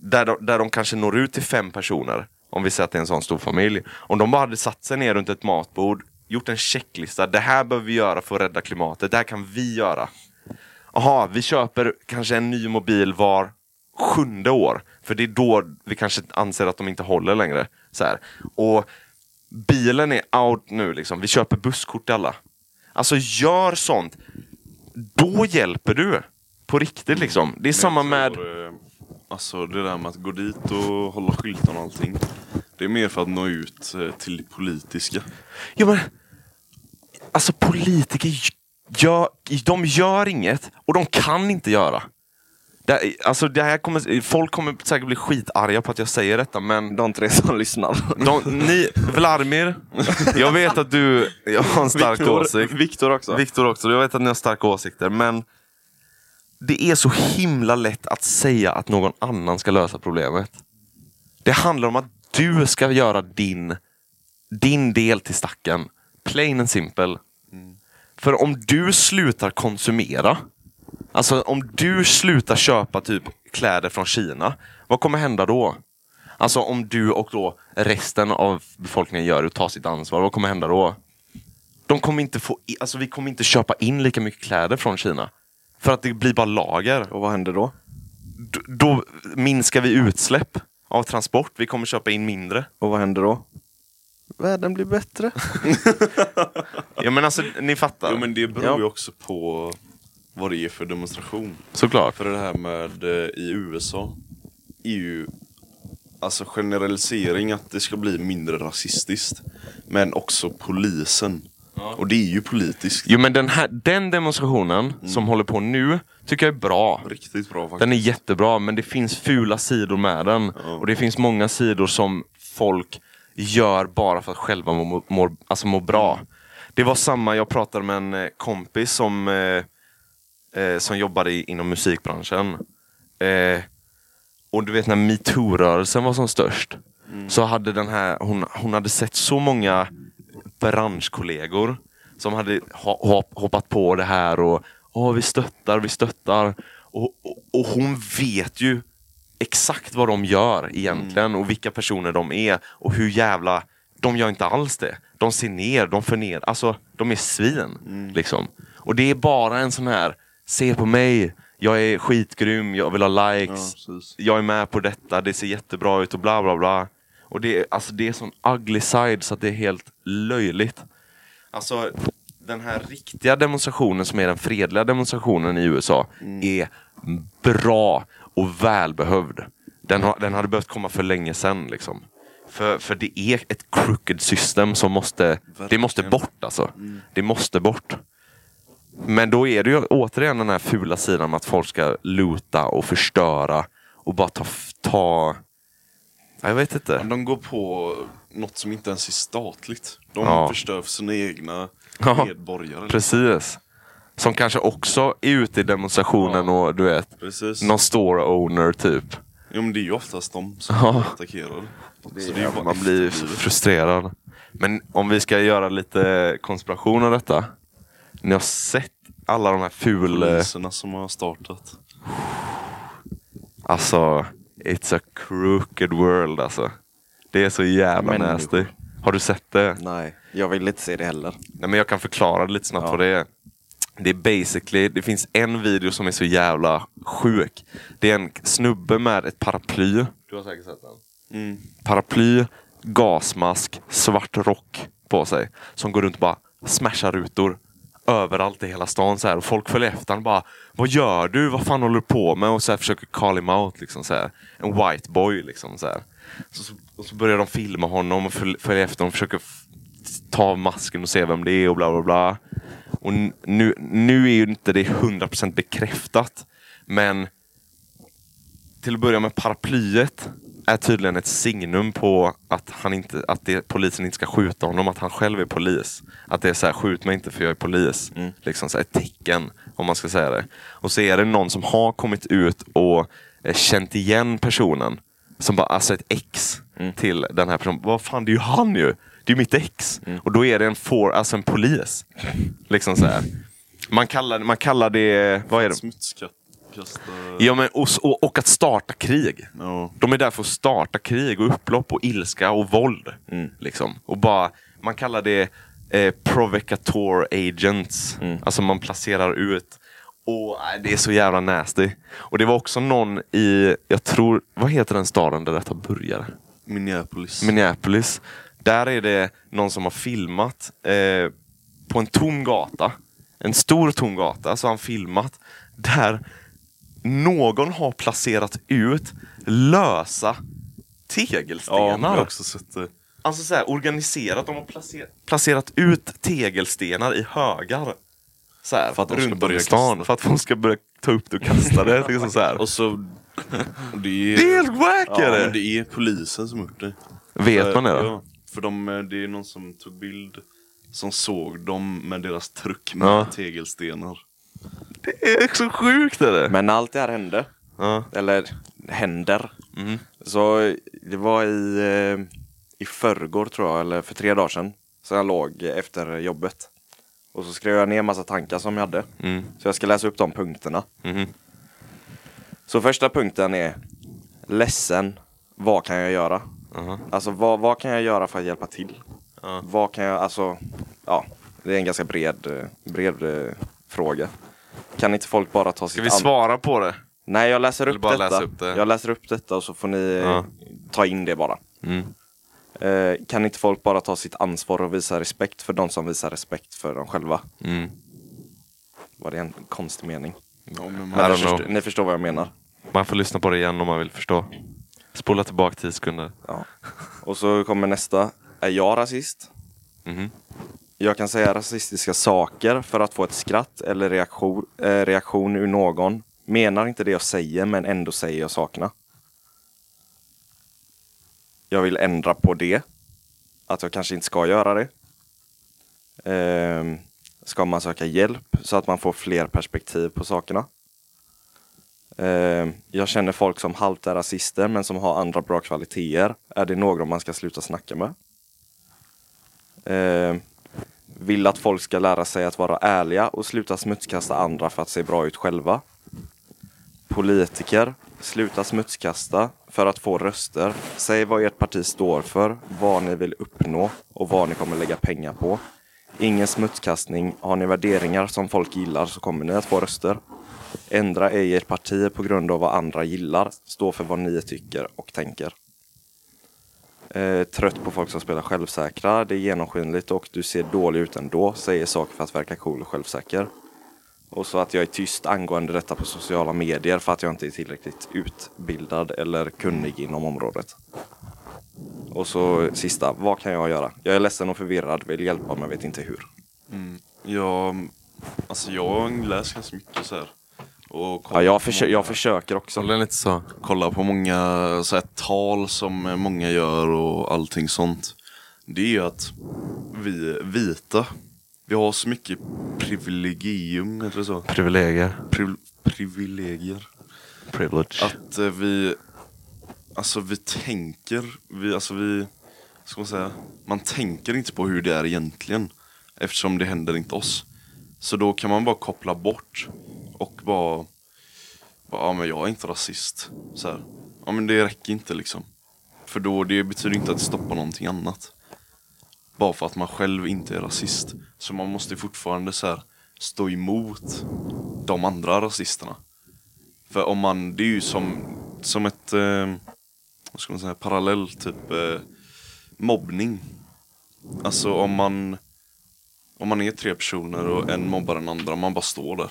Speaker 1: där de, där de kanske når ut till fem personer. Om vi säger att det är en sån stor familj. Om de bara hade satt sig ner runt ett matbord, gjort en checklista. Det här behöver vi göra för att rädda klimatet. Det här kan vi göra. Jaha, vi köper kanske en ny mobil var sjunde år. För det är då vi kanske anser att de inte håller längre. Så här. Och bilen är out nu liksom. Vi köper busskort till alla. Alltså gör sånt. Då hjälper du. På riktigt liksom. Det är samma med...
Speaker 2: Eh, Alltså det där med att gå dit och hålla skyltarna och allting. Det är mer för att nå ut eh, till det politiska.
Speaker 1: Ja, men, alltså politiker gör, de gör inget och de kan inte göra. Det, alltså, det här kommer, folk kommer säkert bli skitarga på att jag säger detta men
Speaker 3: De tre som lyssnar.
Speaker 1: de, ni, Vladimir, jag vet att du jag har en stark åsikt.
Speaker 3: Viktor också.
Speaker 1: Viktor också, jag vet att ni har starka åsikter men det är så himla lätt att säga att någon annan ska lösa problemet. Det handlar om att du ska göra din, din del till stacken. Plain and simple. För om du slutar konsumera, alltså om du slutar köpa typ kläder från Kina, vad kommer hända då? Alltså om du och då resten av befolkningen gör det och tar sitt ansvar, vad kommer hända då? De kommer inte få, i- alltså vi kommer inte köpa in lika mycket kläder från Kina. För att det blir bara lager.
Speaker 3: Och vad händer då?
Speaker 1: D- då minskar vi utsläpp av transport. Vi kommer köpa in mindre.
Speaker 3: Och vad händer då? Världen blir bättre.
Speaker 1: Ja men alltså, ni fattar.
Speaker 2: Jo men det beror
Speaker 3: Ja.
Speaker 2: ju också på vad det är för demonstration.
Speaker 1: Såklart.
Speaker 2: För det här med eh, i USA ju alltså generalisering att det ska bli mindre rasistiskt. Men också polisen Och det är ju politiskt.
Speaker 1: Jo men den, här, den demonstrationen som håller på nu tycker jag är bra.
Speaker 2: Riktigt bra faktiskt.
Speaker 1: Den är jättebra men det finns fula sidor med den. Och det finns många sidor som folk gör bara för att själva må, må, alltså må bra. Det var samma, jag pratade med en eh, kompis som, eh, eh, som jobbade i, inom musikbranschen. Eh, och du vet när metoo-rörelsen var som störst. Så hade den här, hon, hon hade sett så många branschkollegor som hade ha- hop- hoppat på det här och Åh, vi stöttar, vi stöttar. Och, och, och hon vet ju exakt vad de gör egentligen och vilka personer de är och hur jävla... De gör inte alls det. De ser ner, de förner, alltså de är svin. Liksom. Och det är bara en sån här, se på mig, jag är skitgrym, jag vill ha
Speaker 2: Ja,
Speaker 1: likes,
Speaker 2: precis.
Speaker 1: jag är med på detta, det ser jättebra ut och bla bla bla. Och det är, alltså, det är sån ugly side så att det är helt löjligt. Alltså den här riktiga demonstrationen som är den fredliga demonstrationen i USA är bra och välbehövd. Den, har, den hade behövt komma för länge sedan. Liksom. För, för det är ett crooked system som måste, det måste bort alltså. Det måste bort. Men då är det ju återigen den här fula sidan med att folk ska luta och förstöra och bara ta... ta jag vet inte.
Speaker 2: De går på något som inte ens är statligt. De
Speaker 1: Ja.
Speaker 2: förstör för sina egna
Speaker 1: Ja.
Speaker 2: medborgare.
Speaker 1: Precis. Som kanske också är ute i demonstrationen och du vet,
Speaker 2: Precis.
Speaker 1: någon store owner typ.
Speaker 2: Ja, men det är ju oftast de som
Speaker 1: Ja.
Speaker 2: attackerar. Så
Speaker 1: Det
Speaker 2: är
Speaker 1: man blir frustrerad. Men om vi ska göra lite konspiration av detta. Ni har sett alla de här ful...
Speaker 2: Poliserna som har startat.
Speaker 1: Alltså, it's a crooked world alltså. Det är så jävla
Speaker 3: Människor.
Speaker 1: nasty. Har du sett det?
Speaker 3: Nej, jag vill inte se det heller.
Speaker 1: Nej, men jag kan förklara det lite snabbt
Speaker 3: Ja.
Speaker 1: vad det är. Det är basically, det finns en video som är så jävla sjuk. Det är en snubbe med ett paraply. Du har säkert sett den.
Speaker 2: Mm.
Speaker 1: Paraply, gasmask, svart rock på sig. Som går runt och bara smashar rutor. Överallt i hela stan så här. Och folk följer efter honom bara Vad gör du? Vad fan håller du på med? Och så här försöker call him out liksom så här. En white boy liksom så här. Så, så, och så börjar de filma honom och föl- följer efter honom och försöker ta av masken och se vem det är och bla bla bla. Och nu, nu är ju inte det 100% bekräftat. Men till att börja med paraplyet är tydligen ett signum på att, han inte, att det, polisen inte ska skjuta honom, att han själv är polis. Att det är så här, skjut mig inte för jag är polis. Liksom så här, ett tecken, om man ska säga det. Och så är det någon som har kommit ut och eh, känt igen personen. Som bara, alltså ett ex till den här personen. Vad fan, det är ju han ju! Det är ju mitt ex! Och då är det en, for, alltså en polis. Liksom så här. Man kallar, man kallar det, vad är det?
Speaker 2: Smutskasta...
Speaker 1: Ja, men, och, och, och att starta krig.
Speaker 2: Ja.
Speaker 1: De är där för att starta krig och upplopp och ilska och våld. Liksom. Och bara, man kallar det eh, provocateur agents. Alltså man placerar ut. Och nej, Det är så jävla nasty. Och det var också någon i, jag tror, vad heter den staden där detta började?
Speaker 2: Minneapolis.
Speaker 1: Minneapolis. Där är det någon som har filmat eh, på en tom gata. En stor tom gata så har han filmat där någon har placerat ut lösa
Speaker 2: ja,
Speaker 1: tegelstenar.
Speaker 2: har också sett det.
Speaker 1: Alltså så här, organiserat. De har placerat, placerat ut tegelstenar i högar. Så här,
Speaker 2: För att de ska
Speaker 1: runt om
Speaker 2: börja
Speaker 1: i stan. För att de ska börja ta upp det och kasta det. liksom så här.
Speaker 2: Och så... det är,
Speaker 1: Det är helt wack
Speaker 2: ja,
Speaker 1: det!
Speaker 2: men det är polisen som gjort det.
Speaker 1: Vet man det då?
Speaker 2: Ja, för de, eh, det är någon som tog bild som såg dem med deras truck med
Speaker 1: Ja.
Speaker 2: tegelstenar.
Speaker 1: Det är så sjukt är det!
Speaker 3: Men allt det här hände.
Speaker 1: Ja.
Speaker 3: Eller händer.
Speaker 1: Mm.
Speaker 3: Så det var i, eh, i förrgår tror jag, eller för tre dagar sedan. Så jag låg efter jobbet. Och så skrev jag ner massa tankar som jag hade.
Speaker 1: Mm.
Speaker 3: Så jag ska läsa upp de punkterna.
Speaker 1: Mhm.
Speaker 3: Så första punkten är Ledsen, vad kan jag göra?
Speaker 1: Aha.
Speaker 3: Alltså vad, vad kan jag göra för att hjälpa till?
Speaker 1: Ja.
Speaker 3: Vad kan jag, alltså, ja, det är en ganska bred, bred eh, fråga. Kan inte folk bara ta
Speaker 1: Ska
Speaker 3: sitt
Speaker 1: vi
Speaker 3: an-
Speaker 1: svara på det?
Speaker 3: Nej, jag läser
Speaker 1: Eller
Speaker 3: upp
Speaker 1: bara
Speaker 3: detta.
Speaker 1: läsa upp det?
Speaker 3: Jag läser upp detta och så får ni eh,
Speaker 1: Ja.
Speaker 3: ta in det bara.
Speaker 1: Mm.
Speaker 3: Eh, kan inte folk bara ta sitt ansvar och visa respekt för de som visar respekt för dem själva?
Speaker 1: Mm.
Speaker 3: Var det en konstig mening?
Speaker 2: Men
Speaker 1: I
Speaker 2: man,
Speaker 1: don't
Speaker 3: ni,
Speaker 1: know.
Speaker 3: förstår, ni förstår vad jag menar.
Speaker 1: Man får lyssna på det igen om man vill förstå. Spola tillbaka 10 sekunder.
Speaker 3: Ja. Och så kommer nästa. Är jag rasist?
Speaker 1: Mhm
Speaker 3: jag kan säga rasistiska saker för att få ett skratt eller reaktion, eh, reaktion ur någon. Menar inte det jag säger men ändå säger jag sakerna. Jag vill ändra på det. Att jag kanske inte ska göra det. Eh, ska man söka hjälp så att man får fler perspektiv på sakerna. Eh, jag känner folk som halvt är rasister men som har andra bra kvaliteter. Är det någon man ska sluta snacka med? Eh, vill att folk ska lära sig att vara ärliga och sluta smutskasta andra för att se bra ut själva. Politiker, sluta smutskasta för att få röster. Säg vad ert parti står för, vad ni vill uppnå och vad ni kommer lägga pengar på. Ingen smutskastning. Har ni värderingar som folk gillar så kommer ni att få röster. Ändra ej ert parti på grund av vad andra gillar. Stå för vad ni tycker och tänker. Eh, trött på folk som spelar självsäkra. Det är genomskinligt och du ser dålig ut ändå. Säger saker för att verka cool och självsäker. Och så att jag är tyst angående detta på sociala medier för att jag inte är tillräckligt utbildad eller kunnig inom området. Och så sista, vad kan jag göra? Jag är ledsen och förvirrad, vill hjälpa men vet inte hur.
Speaker 2: Mm, jag, alltså jag har läst ganska mycket så här. Och
Speaker 3: Ja, jag, försö
Speaker 2: många-
Speaker 3: jag försöker också.
Speaker 1: Håller lite så.
Speaker 2: kollar på många så här, tal som många gör och allting sånt. Det är ju att vi vita, vi har så mycket privilegium, heter det så?
Speaker 1: Privilegier.
Speaker 2: Pri privilegier.
Speaker 1: Privilege.
Speaker 2: Att eh, vi, alltså vi tänker, vi, alltså vi, ska man säga, man tänker inte på hur det är egentligen. Eftersom det händer inte oss. Så då kan man bara koppla bort och bara, bara ja men jag är inte rasist. Så här. Ja men det räcker inte liksom. För då, det betyder inte att det stoppar någonting annat. Bara för att man själv inte är rasist. Så man måste fortfarande så här, stå emot de andra rasisterna. För om man, det är ju som, som ett, eh, vad ska man säga, parallell typ eh, mobbning. Alltså om man, om man är tre personer och en mobbar den andra, man bara står där.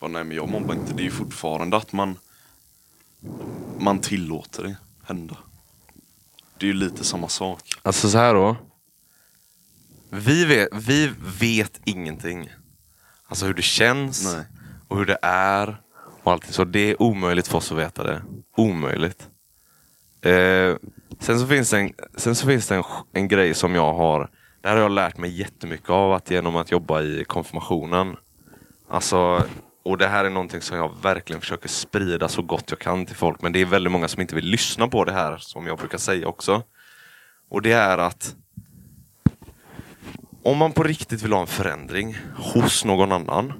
Speaker 2: Bara, nej men jag mobbar inte, det är ju fortfarande att man, man tillåter det hända. Det är ju lite samma sak.
Speaker 1: Alltså så här då. Vi vet, vi vet ingenting. Alltså hur det känns
Speaker 2: Nej.
Speaker 1: och hur det är. Och allting. Så det är omöjligt för oss att veta det. Omöjligt. Eh, sen så finns det, en, sen så finns det en, en grej som jag har. Det här har jag lärt mig jättemycket av att genom att jobba i konfirmationen. Alltså, och det här är någonting som jag verkligen försöker sprida så gott jag kan till folk. Men det är väldigt många som inte vill lyssna på det här som jag brukar säga också. Och det är att om man på riktigt vill ha en förändring hos någon annan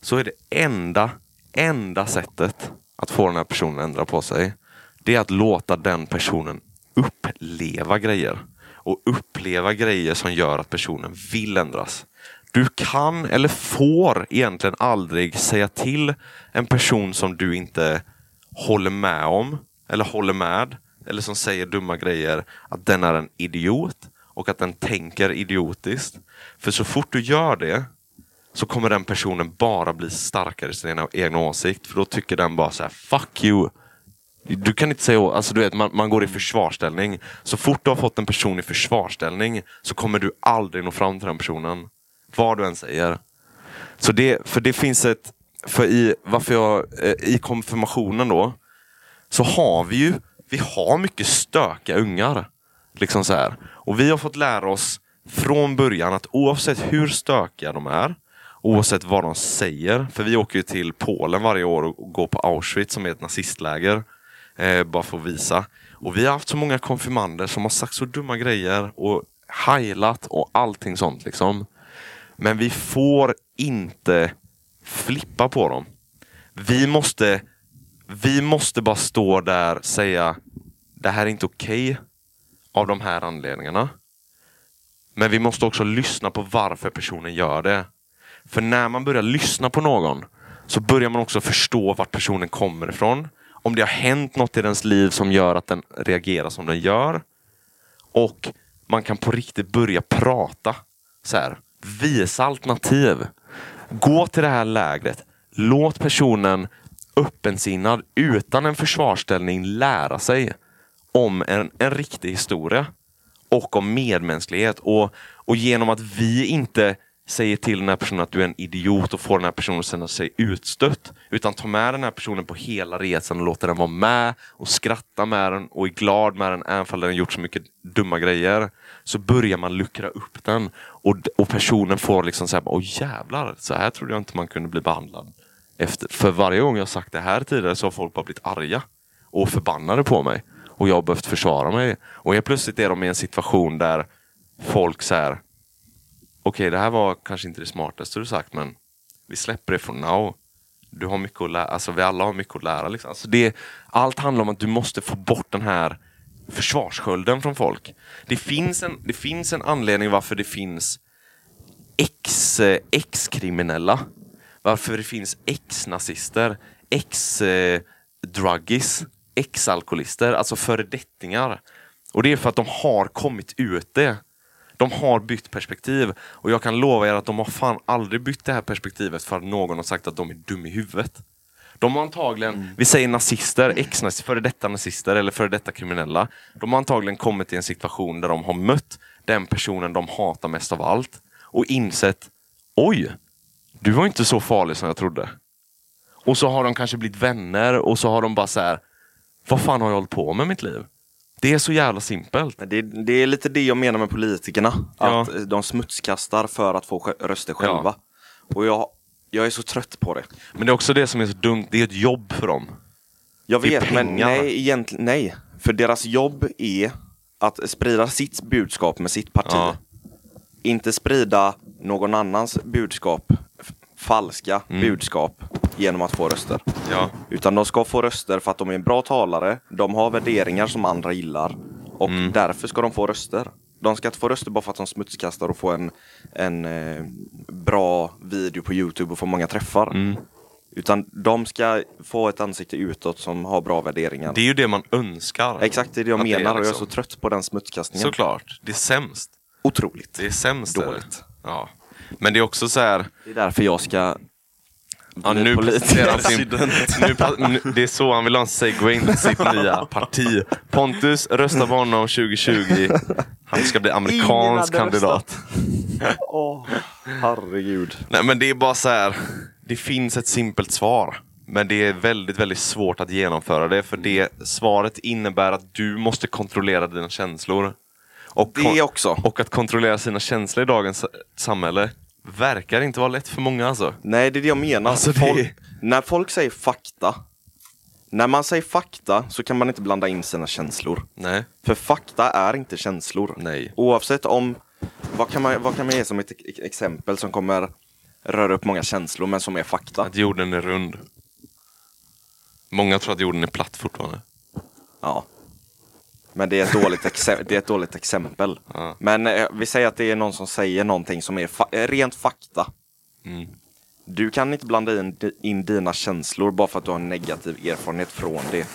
Speaker 1: så är det enda, enda sättet att få den här personen att ändra på sig det är att låta den personen uppleva grejer. Och uppleva grejer som gör att personen vill ändras. Du kan eller får egentligen aldrig säga till en person som du inte håller med om eller håller med eller som säger dumma grejer att den är en idiot och att den tänker idiotiskt. För så fort du gör det så kommer den personen bara bli starkare i sin egen åsikt. För då tycker den bara så här: fuck you. Du kan inte säga, alltså du vet, man, man går i försvarsställning. Så fort du har fått en person i försvarsställning så kommer du aldrig nå fram till den personen. Vad du än säger. Så det, för det finns ett, för i, varför jag, eh, i konfirmationen då, så har vi ju, vi har mycket stökiga ungar. Liksom så här. Och vi har fått lära oss från början att oavsett hur stökiga de är, oavsett vad de säger, för vi åker ju till Polen varje år och går på Auschwitz som är ett nazistläger, eh, bara för att visa. Och vi har haft så många konfirmander som har sagt så dumma grejer och heilat och allting sånt liksom. Men vi får inte flippa på dem. Vi måste, vi måste bara stå där och säga det här är inte okej av de här anledningarna. Men vi måste också lyssna på varför personen gör det. För när man börjar lyssna på någon så börjar man också förstå vart personen kommer ifrån. Om det har hänt något i dens liv som gör att den reagerar som den gör. Och man kan på riktigt börja prata. Så här, visa alternativ. Gå till det här lägret. Låt personen öppensinnad utan en försvarsställning lära sig om en, en riktig historia. och om medmänsklighet. Och, och genom att vi inte säger till den här personen att du är en idiot och får den här personen att känna sig utstött. Utan ta med den här personen på hela resan och låter den vara med och skratta med den och är glad med den även om den gjort så mycket dumma grejer. Så börjar man luckra upp den och, och personen får liksom säga åh jävlar, så här trodde jag inte man kunde bli behandlad. Efter, för varje gång jag sagt det här tidigare så har folk bara blivit arga och förbannade på mig. Och jag har behövt försvara mig. Och helt plötsligt är de i en situation där folk säger okej det här var kanske inte det smartaste du sagt men vi släpper det for now. Du har mycket att lära, alltså vi alla har mycket att lära. Liksom. Alltså det, allt handlar om att du måste få bort den här försvarsskölden från folk. Det finns en, det finns en anledning varför det finns ex, ex-kriminella. Varför det finns ex-nazister, ex-druggis, ex-alkoholister, alltså föredettingar. Och det är för att de har kommit ut det. De har bytt perspektiv. Och jag kan lova er att de har fan aldrig bytt det här perspektivet för att någon har sagt att de är dum i huvudet. De har antagligen, vi säger nazister, ex-nazister, före detta nazister eller före detta kriminella. De har antagligen kommit till en situation där de har mött den personen de hatar mest av allt och insett, oj, du var inte så farlig som jag trodde. Och så har de kanske blivit vänner och så har de bara så här, vad fan har jag hållit på med mitt liv? Det är så jävla simpelt.
Speaker 3: Det, det är lite det jag menar med politikerna.
Speaker 1: Ja.
Speaker 3: Att de smutskastar för att få röster själva. Och jag, jag är så trött på det.
Speaker 1: Men det är också det som är så dumt, det är ett jobb för dem.
Speaker 3: Jag vet, men nej, egentligen nej. För deras jobb är att sprida sitt budskap med sitt parti.
Speaker 1: Ja.
Speaker 3: Inte sprida någon annans budskap, falska
Speaker 1: Mm.
Speaker 3: budskap, genom att få röster.
Speaker 1: Ja.
Speaker 3: Utan de ska få röster för att de är en bra talare, de har värderingar som andra gillar och
Speaker 1: Mm.
Speaker 3: därför ska de få röster. De ska inte få röster bara för att de smutskastar och får en, en eh, bra video på Youtube och får många träffar.
Speaker 1: Mm.
Speaker 3: Utan de ska få ett ansikte utåt som har bra värderingar.
Speaker 1: Det är ju det man önskar.
Speaker 3: Exakt det är det jag
Speaker 1: Att det är
Speaker 3: menar och jag är
Speaker 1: liksom-
Speaker 3: så trött på den smutskastningen.
Speaker 1: Såklart. Det är sämst.
Speaker 3: Otroligt.
Speaker 1: Det är sämst. är det.
Speaker 3: Dåligt.
Speaker 1: Ja. Men det är också så här.
Speaker 3: Det är därför jag ska
Speaker 1: Ja, nu presenterar han sin, nu, nu, Det är så han vill ha en segway in till sitt nya parti. Pontus, rösta på honom 2020. Han ska bli amerikansk kandidat.
Speaker 3: Åh, herregud.
Speaker 1: Nej men det är bara så här. Det finns ett simpelt svar. Men det är väldigt, väldigt svårt att genomföra det. För det svaret innebär att du måste kontrollera dina känslor. Och,
Speaker 3: Det också.
Speaker 1: och att kontrollera sina känslor i dagens samhälle verkar inte vara lätt för många alltså.
Speaker 3: Nej, det är det jag menar.
Speaker 1: Alltså, det-
Speaker 3: folk, när folk säger fakta, när man säger fakta så kan man inte blanda in sina känslor.
Speaker 1: Nej.
Speaker 3: För fakta är inte känslor.
Speaker 1: Nej.
Speaker 3: Oavsett om, vad kan, man, vad kan man ge som ett ex- exempel som kommer röra upp många känslor men som är fakta?
Speaker 1: Att jorden är rund. Många tror att jorden är platt fortfarande.
Speaker 3: Ja. Men det är ett dåligt, exe- det är ett dåligt exempel.
Speaker 1: Ja.
Speaker 3: Men eh, vi säger att det är någon som säger någonting som är fa- eh, rent fakta.
Speaker 1: Mm.
Speaker 3: Du kan inte blanda in, in dina känslor bara för att du har en negativ erfarenhet från det.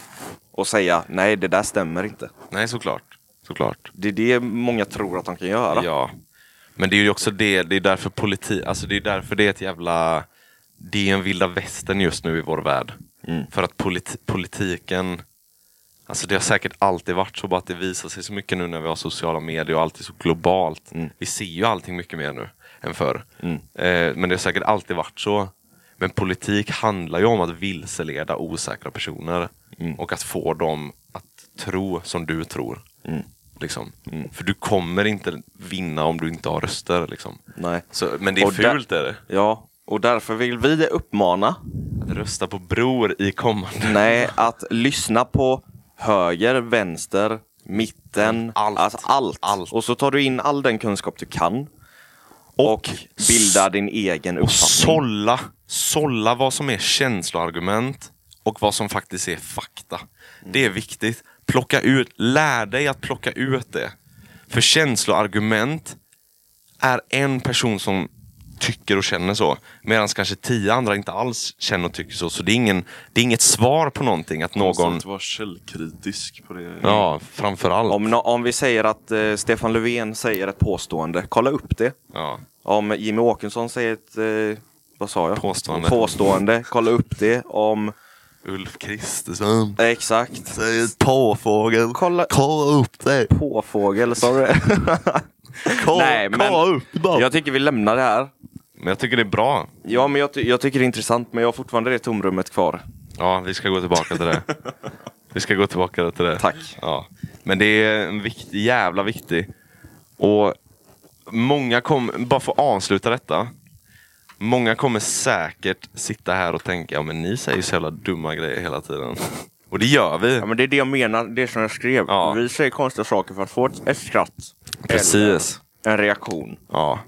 Speaker 3: Och säga nej, det där stämmer inte.
Speaker 1: Nej, såklart. Såklart.
Speaker 3: Det är det många tror att de kan göra.
Speaker 1: Ja. Men det är ju också det, det är därför politik, alltså det är därför det är ett jävla, det är en vilda västern just nu i vår värld.
Speaker 3: Mm.
Speaker 1: För att politi- politiken, alltså det har säkert alltid varit så, bara att det visar sig så mycket nu när vi har sociala medier och allt är så globalt.
Speaker 3: Mm.
Speaker 1: Vi ser ju allting mycket mer nu än förr.
Speaker 3: Mm.
Speaker 1: Eh, men det har säkert alltid varit så. Men politik handlar ju om att vilseleda osäkra personer
Speaker 3: Mm.
Speaker 1: och att få dem att tro som du tror.
Speaker 3: Mm.
Speaker 1: Liksom. För du kommer inte vinna om du inte har röster. Liksom.
Speaker 3: Nej.
Speaker 1: Så, men det är
Speaker 3: Och
Speaker 1: fult är det.
Speaker 3: Ja, och därför vill vi uppmana,
Speaker 1: Rösta på Bror i kommande.
Speaker 3: nej, att lyssna på höger, vänster, mitten,
Speaker 1: Allt.
Speaker 3: Alltså allt.
Speaker 1: Allt.
Speaker 3: Och så tar du in all den kunskap du kan. Och, bildar din egen
Speaker 1: Och
Speaker 3: uppfattning.
Speaker 1: sålla, sålla vad som är känsloargument och vad som faktiskt är fakta. Det är viktigt. Plocka ut, lär dig att plocka ut det. För känsloargument är en person som tycker och känner så. Medan kanske tio andra inte alls känner och tycker så. Så det är, ingen, det är inget svar på någonting att någon...
Speaker 2: Att vara källkritisk på det.
Speaker 1: Ja, framför allt.
Speaker 3: Om, om vi säger att eh, Stefan Löfven säger ett påstående, kolla upp det.
Speaker 1: Ja.
Speaker 3: Om Jimmy Åkesson säger ett, eh, vad sa jag?
Speaker 1: Påstående.
Speaker 3: Påstående, kolla upp det. Om
Speaker 1: Ulf Kristersson.
Speaker 3: Exakt.
Speaker 1: Säg påfågel.
Speaker 3: Kolla-
Speaker 1: Kolla upp det.
Speaker 3: Påfågel, sa du det?
Speaker 1: Kolla,
Speaker 3: Nej, men-
Speaker 1: kolla upp bara.
Speaker 3: Jag tycker vi lämnar det här.
Speaker 1: Men jag tycker det är bra.
Speaker 3: Ja, men jag, ty- jag tycker det är intressant, men jag har fortfarande det tomrummet kvar.
Speaker 1: Ja, vi ska gå tillbaka till det. vi ska gå tillbaka till det.
Speaker 3: Tack.
Speaker 1: Ja. Men det är en viktig, jävla viktig. Och många kommer, bara för att avsluta detta. Många kommer säkert sitta här och tänka, ja men ni säger så jävla dumma grejer hela tiden. Och det gör vi.
Speaker 3: Ja, men det är det jag menar, det som jag skrev.
Speaker 1: Ja.
Speaker 3: Vi säger konstiga saker för att få ett, ett skratt.
Speaker 1: Precis.
Speaker 3: En reaktion.
Speaker 1: Ja,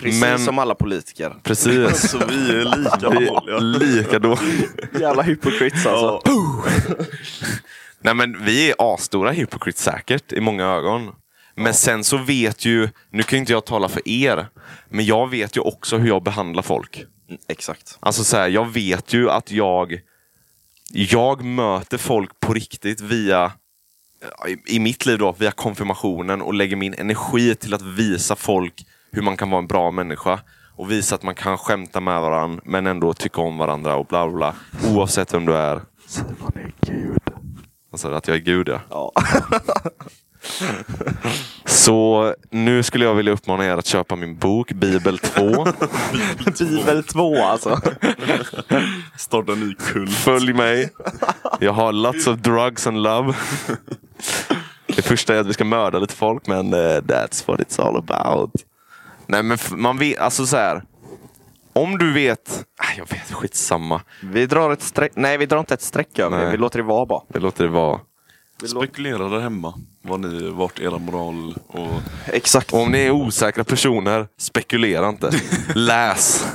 Speaker 3: Precis
Speaker 1: Men-
Speaker 3: som alla politiker.
Speaker 1: precis.
Speaker 2: Så vi är lika dåliga.
Speaker 1: är lika då.
Speaker 3: Jävla hypocrites alltså.
Speaker 1: Nej men vi är asstora hypocrites säkert i många ögon. Men sen så vet ju, nu kan ju inte jag tala för er, men jag vet ju också hur jag behandlar folk.
Speaker 3: Mm, Exakt.
Speaker 1: Alltså så här, jag vet ju att jag Jag möter folk på riktigt via i, I mitt liv då, via konfirmationen och lägger min energi till att visa folk hur man kan vara en bra människa. Och visa att man kan skämta med varandra men ändå tycka om varandra och bla bla bla. Oavsett vem du är. Alltså att jag är Gud ja.
Speaker 3: Ja.
Speaker 1: Så nu skulle jag vilja uppmana er att köpa min bok Bibel 2.
Speaker 3: Bibel 2 alltså.
Speaker 2: Starta ny kult.
Speaker 1: Följ mig. Jag har lots of drugs and love. Det första är att vi ska mörda lite folk, men eh, that's what it's all about. Nej, men man vet, alltså så här. Om du vet, jag vet, skitsamma.
Speaker 3: Vi drar ett streck. Nej, vi drar inte ett streck över det.
Speaker 1: Nej.
Speaker 3: Vi låter det vara bara.
Speaker 1: Det låter det vara.
Speaker 2: Spekulera där hemma. Vad ni, vart era moral och...
Speaker 3: Exakt.
Speaker 1: Om ni är osäkra personer, spekulera inte. Läs.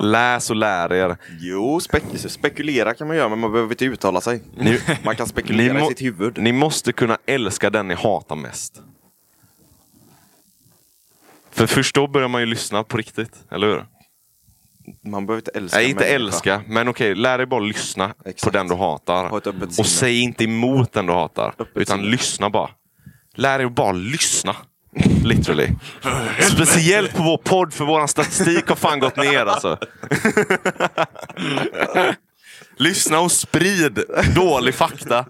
Speaker 1: Läs och lär er.
Speaker 3: Jo, spek- spekulera kan man göra, men man behöver inte uttala sig.
Speaker 1: Ni-
Speaker 3: man kan spekulera i sitt huvud.
Speaker 1: Ni måste kunna älska den ni hatar mest. För först då börjar man ju lyssna på riktigt, eller hur?
Speaker 3: Man behöver inte älska
Speaker 1: Nej, inte
Speaker 3: människa.
Speaker 1: älska, men okej, lär dig bara lyssna
Speaker 3: Exakt.
Speaker 1: på den du hatar.
Speaker 3: Sinne.
Speaker 1: Och säg inte emot den du hatar,
Speaker 3: Öppet
Speaker 1: utan
Speaker 3: sinne.
Speaker 1: lyssna bara. Lär dig bara lyssna. Literally. Speciellt på vår podd, för vår statistik har fan gått ner alltså. lyssna och sprid dålig fakta.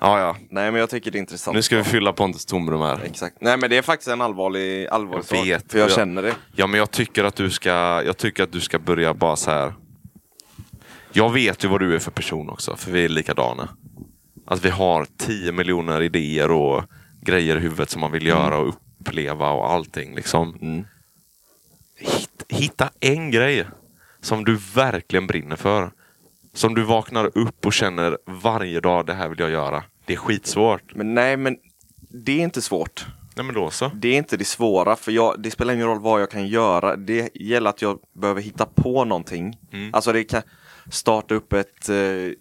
Speaker 1: Ja, ja.
Speaker 3: Nej, men jag tycker det är intressant.
Speaker 1: Nu ska vi fylla Pontus tomrum här.
Speaker 3: Exakt. Nej, men det är faktiskt en allvarlig, allvarlig
Speaker 1: Jag
Speaker 3: sak.
Speaker 1: vet.
Speaker 3: För jag
Speaker 1: Jag-
Speaker 3: känner det.
Speaker 1: Ja, men jag tycker att du ska, jag tycker att du ska börja bara så här. Jag vet ju vad du är för person också, för vi är likadana. Att vi har 10 miljoner idéer och grejer i huvudet som man vill göra och uppleva och allting. Liksom.
Speaker 3: Mm.
Speaker 1: Hitt, hitta en grej som du verkligen brinner för. Som du vaknar upp och känner varje dag, det här vill jag göra. Det är skitsvårt.
Speaker 3: Men nej, men det är inte svårt.
Speaker 1: Nej men då så.
Speaker 3: Det är inte det svåra, för jag, det spelar ingen roll vad jag kan göra. Det gäller att jag behöver hitta på någonting.
Speaker 1: Mm.
Speaker 3: Alltså det kan starta upp ett eh,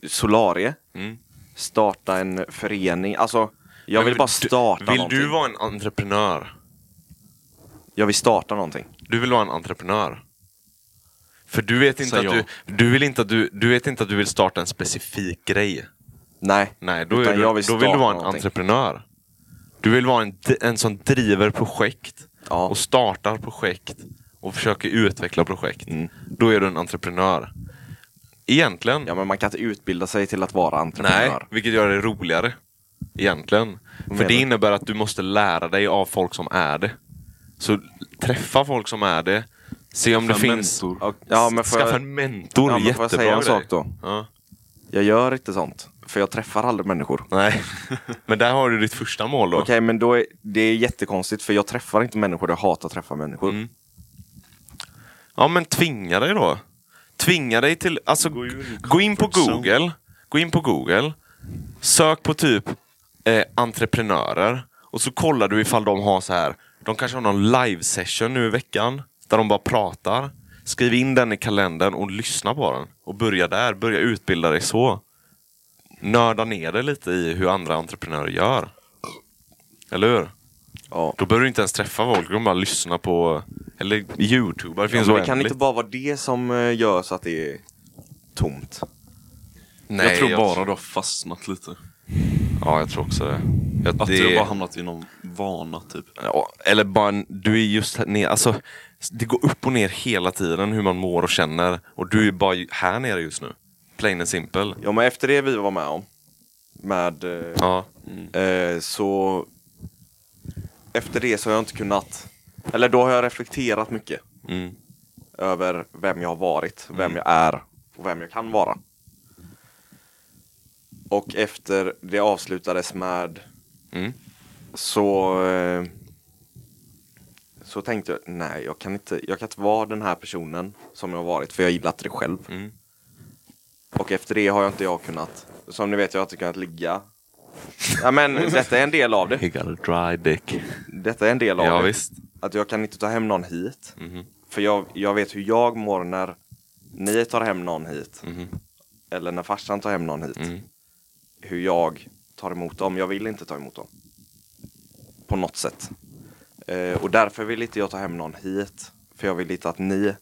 Speaker 3: solarie,
Speaker 1: Mm.
Speaker 3: starta en förening. Alltså, jag
Speaker 1: Men
Speaker 3: vill bara
Speaker 1: du-
Speaker 3: starta
Speaker 1: Vill
Speaker 3: någonting.
Speaker 1: du vara en entreprenör?
Speaker 3: Jag vill starta någonting.
Speaker 1: Du vill vara en entreprenör. För du vet inte, att du, du, vill inte att du, du vet inte att du vill starta en specifik grej.
Speaker 3: Nej.
Speaker 1: Nej, då, är du,
Speaker 3: jag vill
Speaker 1: då vill du vara en
Speaker 3: någonting.
Speaker 1: entreprenör. Du vill vara en, en som driver projekt
Speaker 3: Ja.
Speaker 1: och startar projekt och försöker utveckla projekt.
Speaker 3: Mm.
Speaker 1: Då är du en entreprenör. Egentligen.
Speaker 3: Ja, men man kan inte utbilda sig till att vara entreprenör.
Speaker 1: Nej, vilket gör det roligare. Egentligen. För det innebär att du måste lära dig av folk som är det. Så träffa folk som är det. Se om det
Speaker 2: Skaffa en
Speaker 1: finns...
Speaker 2: mentor.
Speaker 3: Ja, men får
Speaker 1: Skaffa en mentor.
Speaker 3: Ja, men får jag säga en sak då?
Speaker 1: Ja.
Speaker 3: jag gör inte sånt. För jag träffar aldrig människor.
Speaker 1: Nej, men där har du ditt första mål då.
Speaker 3: Okej, men då är, det är jättekonstigt för jag träffar inte människor. Jag hatar att träffa människor.
Speaker 1: Mm. Ja, men tvinga dig då. Tvinga dig till... Alltså, gå, in på
Speaker 2: comfort zone.
Speaker 1: Google. Gå in på Google. Sök på typ eh, entreprenörer. Och så kollar du ifall de har så här. De kanske har någon live session nu i veckan. Där de bara pratar. Skriv in den i kalendern och lyssna på den. Och börja där. Börja utbilda dig så. Nörda ner dig lite i hur andra entreprenörer gör. Eller hur?
Speaker 3: Ja.
Speaker 1: Då behöver du inte ens träffa folk, du kan bara lyssna på eller Youtube. Det finns
Speaker 3: men det kan inte bara vara det som eh, gör så att det är tomt.
Speaker 1: Nej,
Speaker 2: jag tror bara du har fastnat lite.
Speaker 1: Ja, jag tror också det. Jag,
Speaker 2: Att
Speaker 1: det
Speaker 2: du har bara hamnat i någon vana typ.
Speaker 1: ja, eller bara, en- du är just här ner, alltså det går upp och ner hela tiden hur man mår och känner. Och du är bara här nere just nu. Plain and simple.
Speaker 3: Ja, men efter det vi var med om, med eh,
Speaker 1: Ja.
Speaker 3: Eh, så efter det så har jag inte kunnat, eller då har jag reflekterat mycket
Speaker 1: Mm.
Speaker 3: över vem jag har varit, vem jag är och vem jag kan vara. Och efter det avslutades med
Speaker 1: Mm.
Speaker 3: Så eh, så tänkte jag, nej jag kan, inte, jag kan inte vara den här personen som jag har varit för jag gillar inte det själv.
Speaker 1: Mm.
Speaker 3: Och efter det har jag inte jag kunnat, som ni vet jag har inte kunnat ligga. Ja men detta är en del av det.
Speaker 1: He got a dry dick.
Speaker 3: Detta är en del av
Speaker 1: Ja
Speaker 3: det.
Speaker 1: visst.
Speaker 3: Att jag kan inte ta hem någon hit.
Speaker 1: Mhm.
Speaker 3: För jag, jag vet hur jag mår när ni tar hem någon hit.
Speaker 1: Mhm.
Speaker 3: Eller när farsan tar hem någon hit.
Speaker 1: Mm.
Speaker 3: Hur jag tar emot dem. Jag vill inte ta emot dem. På något sätt. Eh, och därför vill inte jag ta hem någon hit. För jag vill inte att ni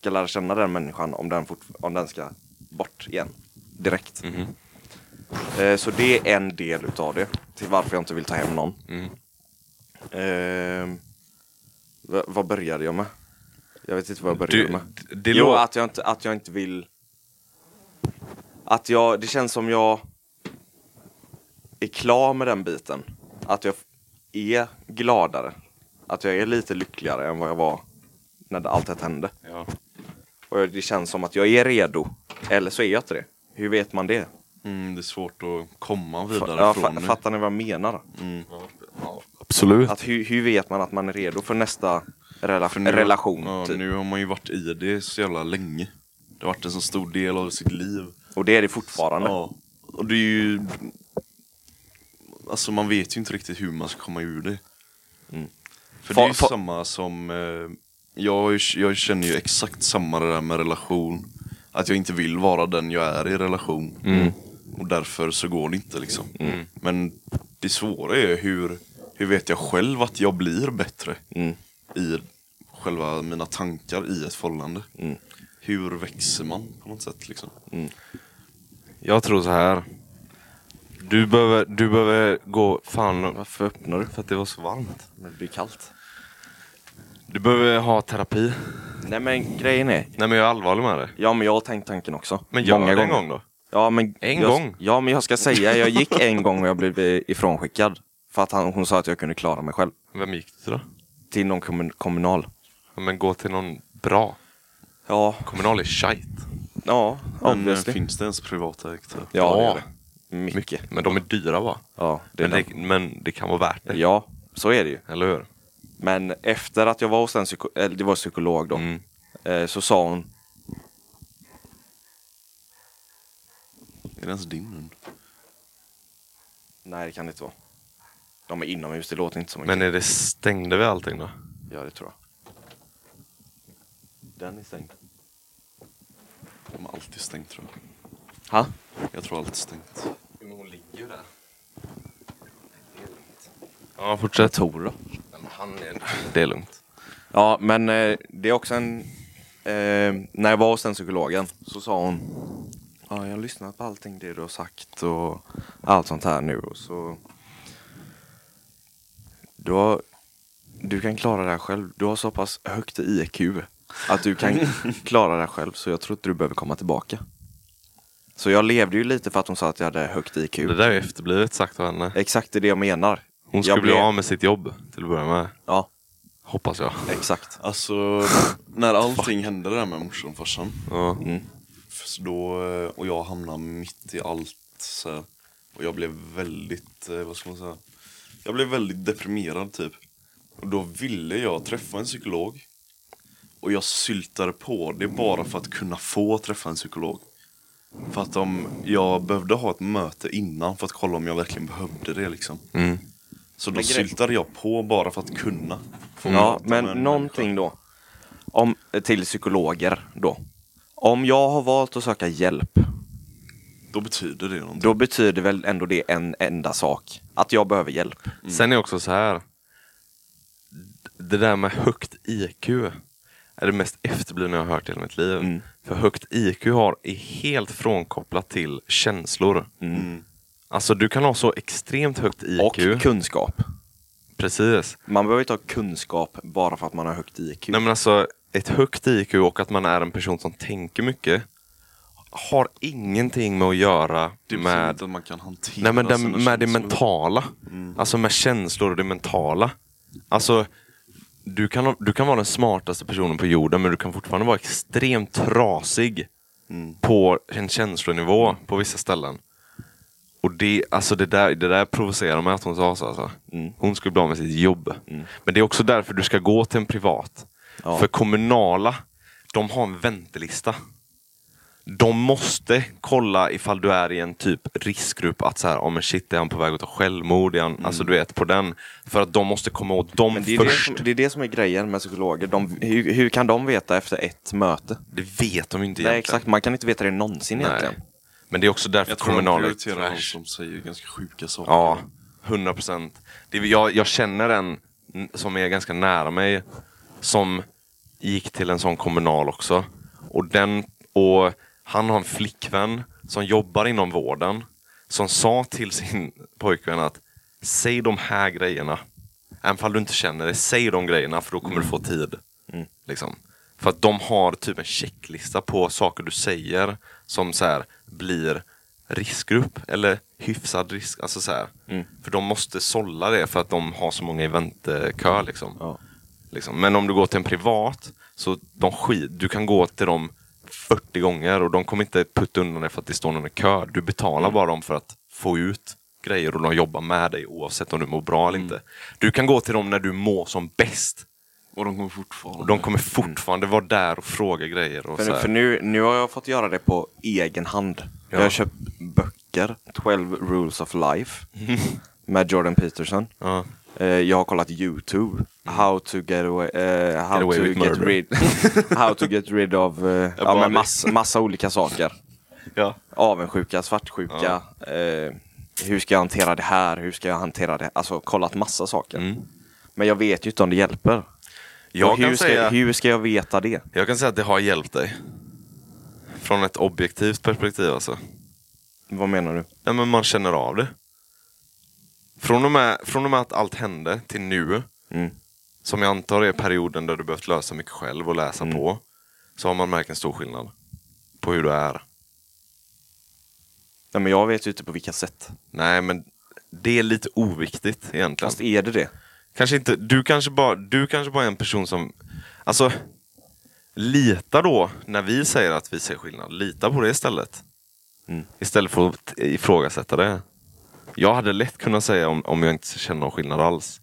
Speaker 3: ska lära känna den människan om den, om den ska bort igen. Direkt.
Speaker 1: Mhm.
Speaker 3: Eh, så det är en del utav det. Till varför jag inte vill ta hem någon.
Speaker 1: Mm.
Speaker 3: Eh, vad började jag med? Jag vet inte vad jag började
Speaker 1: Du,
Speaker 3: med.
Speaker 1: det
Speaker 3: jo, att jag, inte, att jag inte vill... Att jag, det känns som jag är klar med den biten. Att jag är gladare. Att jag är lite lyckligare än vad jag var när det, allt det hände.
Speaker 1: Ja.
Speaker 3: Och det känns som att jag är redo. Eller så är jag inte det. Hur vet man det?
Speaker 2: Mm, det är svårt att komma vidare
Speaker 3: ja,
Speaker 2: från det.
Speaker 3: fattar ni vad jag menar?
Speaker 2: Mm.
Speaker 1: Absolut.
Speaker 3: Att hur, hur vet man att man är redo för nästa rela-
Speaker 2: För nu,
Speaker 3: relation?
Speaker 2: Ja,
Speaker 3: typ?
Speaker 2: Nu har man ju varit i det så jävla länge. Det har varit en så stor del av sitt liv.
Speaker 3: Och det är det fortfarande.
Speaker 2: Ja. Och det är ju... Alltså man vet ju inte riktigt hur man ska komma ur det.
Speaker 3: Mm.
Speaker 2: För
Speaker 3: Fa-
Speaker 2: det är ju
Speaker 3: fa-
Speaker 2: samma som... Eh, jag, jag känner ju exakt samma det där med relation. Att jag inte vill vara den jag är i relation.
Speaker 1: Mm.
Speaker 2: Och därför så går det inte liksom. Men det svåra är hur, hur vet jag själv att jag blir bättre
Speaker 3: Mm.
Speaker 2: i själva mina tankar i ett förhållande.
Speaker 3: Mm.
Speaker 2: Hur växer man på något sätt liksom?
Speaker 1: Jag tror så här. Du behöver, du behöver gå... Fan,
Speaker 3: Varför öppnar du?
Speaker 1: för att det var så varmt.
Speaker 3: Men det blir kallt.
Speaker 1: Du behöver ha terapi.
Speaker 3: Nej men grejen är,
Speaker 1: Nej men jag är allvarlig med det.
Speaker 3: ja men jag har tänkt tanken också.
Speaker 1: Men gör
Speaker 3: Många
Speaker 1: det en
Speaker 3: gånger.
Speaker 1: gång då.
Speaker 3: Ja, men
Speaker 1: En
Speaker 3: jag,
Speaker 1: gång?
Speaker 3: Ja men jag ska säga, jag gick en gång och jag blev ifrånskickad. För att han, hon sa att jag kunde klara mig själv.
Speaker 1: Vem gick du till då?
Speaker 3: Till någon kommun, kommunal.
Speaker 1: Ja, men gå till någon bra.
Speaker 3: Ja,
Speaker 1: Kommunal är shite.
Speaker 3: ja,
Speaker 2: Men eh,
Speaker 3: obviously.
Speaker 2: finns det ens privatägt? här?
Speaker 3: Ja, det
Speaker 1: Ja.
Speaker 3: är det. Mycket.
Speaker 1: Men de är dyra va?
Speaker 3: Ja, det
Speaker 1: Men
Speaker 3: det.
Speaker 1: det, men det kan vara värt det.
Speaker 3: Ja, så är det ju.
Speaker 1: Eller hur?
Speaker 3: Men efter att jag var hos en psyko- eller det var psykolog då,
Speaker 1: Mm.
Speaker 3: eh, så sa hon
Speaker 2: Är det ens din hund?
Speaker 3: Nej det kan det inte vara. De är inomhus, det låter inte så mycket.
Speaker 1: Men är det stängde vi allting då?
Speaker 3: Ja det tror jag. Den är stängd.
Speaker 2: De har alltid stängt tror jag.
Speaker 3: Ha?
Speaker 2: Jag tror alltid stängt.
Speaker 1: Men hon ligger ju där. Ja, fortsätt.
Speaker 3: Tor då?
Speaker 1: Han är... Det är lugnt.
Speaker 3: Ja men eh, det är också en... Eh, när jag var hos den psykologen så sa hon Ja jag har lyssnat på allting det du har sagt och allt sånt här nu och så du, har, du kan klara det här själv. Du har så pass högt IQ att du kan klara det här själv så jag tror inte du behöver komma tillbaka. Så jag levde ju lite för att hon sa att jag hade högt IQ.
Speaker 1: Det där är efterblivet sagt av henne.
Speaker 3: Exakt det är det jag menar.
Speaker 1: Hon skulle
Speaker 3: jag
Speaker 1: bli
Speaker 3: blev-
Speaker 1: av med sitt jobb till att börja med.
Speaker 3: Ja,
Speaker 1: Hoppas jag.
Speaker 3: exakt.
Speaker 2: Alltså, när allting hände där med morsan och farsan.
Speaker 1: Ja.
Speaker 3: Mm.
Speaker 2: Så då, eh, och jag hamnade mitt i allt. Så och jag blev väldigt, eh, vad ska man säga? Jag blev väldigt deprimerad typ. Och då ville jag träffa en psykolog. Och jag syltade på det bara för att kunna få träffa en psykolog. För att om jag behövde ha ett möte innan för att kolla om jag verkligen behövde det liksom.
Speaker 1: Mm.
Speaker 2: Så då
Speaker 3: Men
Speaker 2: syltade jag på bara för att kunna. Få
Speaker 3: Ja, men någonting då. Om, till psykologer då. Om jag har valt att söka hjälp.
Speaker 2: Då betyder det någonting.
Speaker 3: då betyder väl ändå det en enda sak. Att jag behöver hjälp.
Speaker 1: Sen är det också så här. Det där med högt IQ är det mest efterblivna jag har hört i hela mitt liv.
Speaker 3: Mm.
Speaker 1: För högt IQ har, är helt frånkopplat till känslor.
Speaker 2: Mm.
Speaker 1: Alltså du kan ha så extremt högt IQ.
Speaker 3: Och kunskap.
Speaker 1: Precis.
Speaker 3: Man behöver inte ha kunskap bara för att man har högt IQ.
Speaker 1: Nej men alltså ett högt IQ och att man är en person som tänker mycket har ingenting med att göra med
Speaker 2: att man kan hantera
Speaker 1: Nej men det,
Speaker 2: sina
Speaker 1: med det mentala. Alltså med känslor och det mentala. Alltså, du kan, du kan vara den smartaste personen på jorden men du kan fortfarande vara extremt trasig på en känslonivå på vissa ställen. Och det, alltså det, där, det där provocerar mig att hon sa så. Alltså. Hon skulle bli av med sitt jobb. Men det är också därför du ska gå till en privat.
Speaker 3: Ja.
Speaker 1: För kommunala, de har en väntelista. De måste kolla ifall du är i en typ riskgrupp att så här, oh men shit, är han på väg att ta självmord? Är han, Alltså du vet, på den. För att de måste komma åt dem
Speaker 3: Men det är det,
Speaker 1: först.
Speaker 3: som, det är det som är grejen med psykologer. De, hur, hur kan de veta efter ett möte?
Speaker 1: Det vet de ju inte
Speaker 3: Nej,
Speaker 1: egentligen.
Speaker 3: exakt. Man kan inte veta det någonsin
Speaker 1: Nej.
Speaker 3: egentligen.
Speaker 1: Men det är också därför
Speaker 2: Jag tror de
Speaker 1: kommunala är
Speaker 2: prioriterar de som säger ganska sjuka saker.
Speaker 1: Ja, 100 procent. Jag, jag känner en som är ganska nära mig som gick till en sån kommunal också. Och, den, och han har en flickvän som jobbar inom vården som sa till sin pojkvän att säg de här grejerna. Även om du inte känner det, säg de grejerna för då kommer du få tid. Liksom. För att de har typ en checklista på saker du säger som så här blir riskgrupp eller hyfsad risk. Alltså så här. För de måste sålla det för att de har så många i väntekö. Liksom.
Speaker 3: Ja.
Speaker 1: Liksom. Men om du går till en privat, så de skit, du kan gå till dem 40 gånger och de kommer inte putta undan dig för att det står någon i kö. Du betalar bara dem för att få ut grejer och de jobbar med dig oavsett om du mår bra eller inte. Du kan gå till dem när du mår som bäst.
Speaker 2: Och de kommer fortfarande...
Speaker 1: Och de kommer fortfarande vara där och fråga grejer. Och
Speaker 3: För, för nu, nu har jag fått göra det på egen hand. Jag har köpt böcker, 12 rules of life, med Jordan Peterson.
Speaker 1: ja.
Speaker 3: Eh, jag har kollat YouTube. How to get away, eh, how
Speaker 1: away
Speaker 3: to
Speaker 1: with
Speaker 3: get
Speaker 1: murder.
Speaker 3: rid, how to get rid of, eh, ja, mass, massa olika saker.
Speaker 1: Ja.
Speaker 3: Avundsjuka, svartsjuka. Eh, hur ska jag hantera det här? Hur ska jag hantera det? Alltså kollat massa saker.
Speaker 1: Mm.
Speaker 3: Men jag vet ju inte om det hjälper.
Speaker 1: Jag,
Speaker 3: hur, ska,
Speaker 1: säga,
Speaker 3: hur ska jag veta det?
Speaker 1: jag kan säga att det har hjälpt dig. Från ett objektivt perspektiv alltså.
Speaker 3: Vad menar du?
Speaker 1: Ja, men man känner av det. Från och, med, från och med att allt hände till nu,
Speaker 3: Mm.
Speaker 1: som jag antar är perioden där du behövt lösa mycket själv och läsa
Speaker 3: Mm.
Speaker 1: på, så har man märkt en stor skillnad på hur du är.
Speaker 3: Ja, men jag vet ju inte på vilka sätt.
Speaker 1: Nej, men det är lite oviktigt egentligen.
Speaker 3: Fast är det det?
Speaker 1: Kanske inte, du kanske bara, du kanske bara är en person som, alltså, lita då när vi säger att vi ser skillnad. Lita på det istället.
Speaker 3: Mm.
Speaker 1: Istället för att ifrågasätta det. Jag hade lätt kunnat säga om, om jag inte känner någon skillnad alls.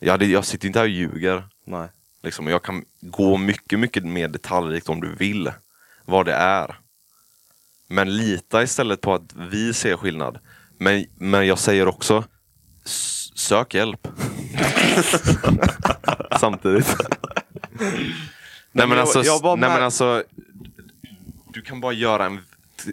Speaker 1: Jag, hade, jag sitter inte här och ljuger.
Speaker 3: Nej.
Speaker 1: Liksom, jag kan gå mycket, mycket mer detaljrikt om du vill. Vad det är. Men lita istället på att vi ser skillnad. Men, men jag säger också, sök hjälp. Samtidigt. nej men alltså, nej, men alltså du kan bara göra en,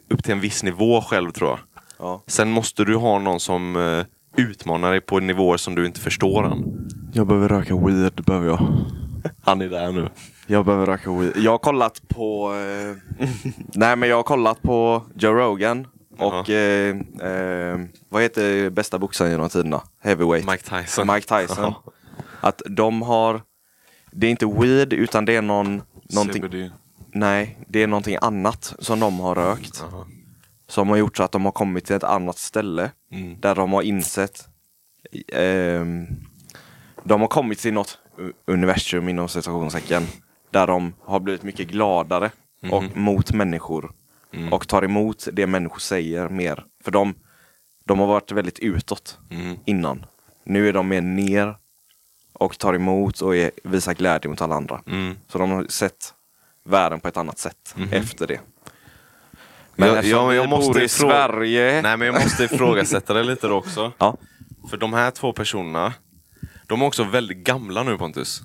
Speaker 1: upp till en viss nivå själv tror jag.
Speaker 3: Ja.
Speaker 1: Sen måste du ha någon som eh, utmanar dig på nivåer som du inte förstår än.
Speaker 3: Jag behöver röka weed, behöver jag.
Speaker 1: Han är där nu.
Speaker 3: Jag behöver röka weed. Jag har kollat på... Eh, nej men jag har kollat på Joe Rogan och eh, eh, vad heter bästa boxaren genom tiderna? Heavyweight.
Speaker 1: Mike Tyson.
Speaker 3: Mike Tyson. Att de har... Det är inte weed utan det är någon... Någonting,
Speaker 2: CBD.
Speaker 3: nej, det är någonting annat som de har rökt.
Speaker 1: Jaha.
Speaker 3: Som har gjort så att de har kommit till ett annat ställe.
Speaker 1: Mm.
Speaker 3: Där de har insett ehm, De har kommit till något universum inom citationstecken Där de har blivit mycket gladare och mot människor
Speaker 1: Mm.
Speaker 3: Och tar emot det människor säger mer För de, de har varit väldigt utåt
Speaker 1: Mm.
Speaker 3: innan Nu är de mer ner Och tar emot och är, visar glädje mot alla andra
Speaker 1: Mm.
Speaker 3: Så de har sett världen på ett annat sätt efter det
Speaker 1: Men jag,
Speaker 3: eftersom
Speaker 1: jag, jag måste
Speaker 3: bor i
Speaker 1: ifrå-
Speaker 3: Sverige
Speaker 1: Nej men jag måste ifrågasätta det lite då också.
Speaker 3: Ja,
Speaker 1: För de här två personerna, de är också väldigt gamla nu Pontus.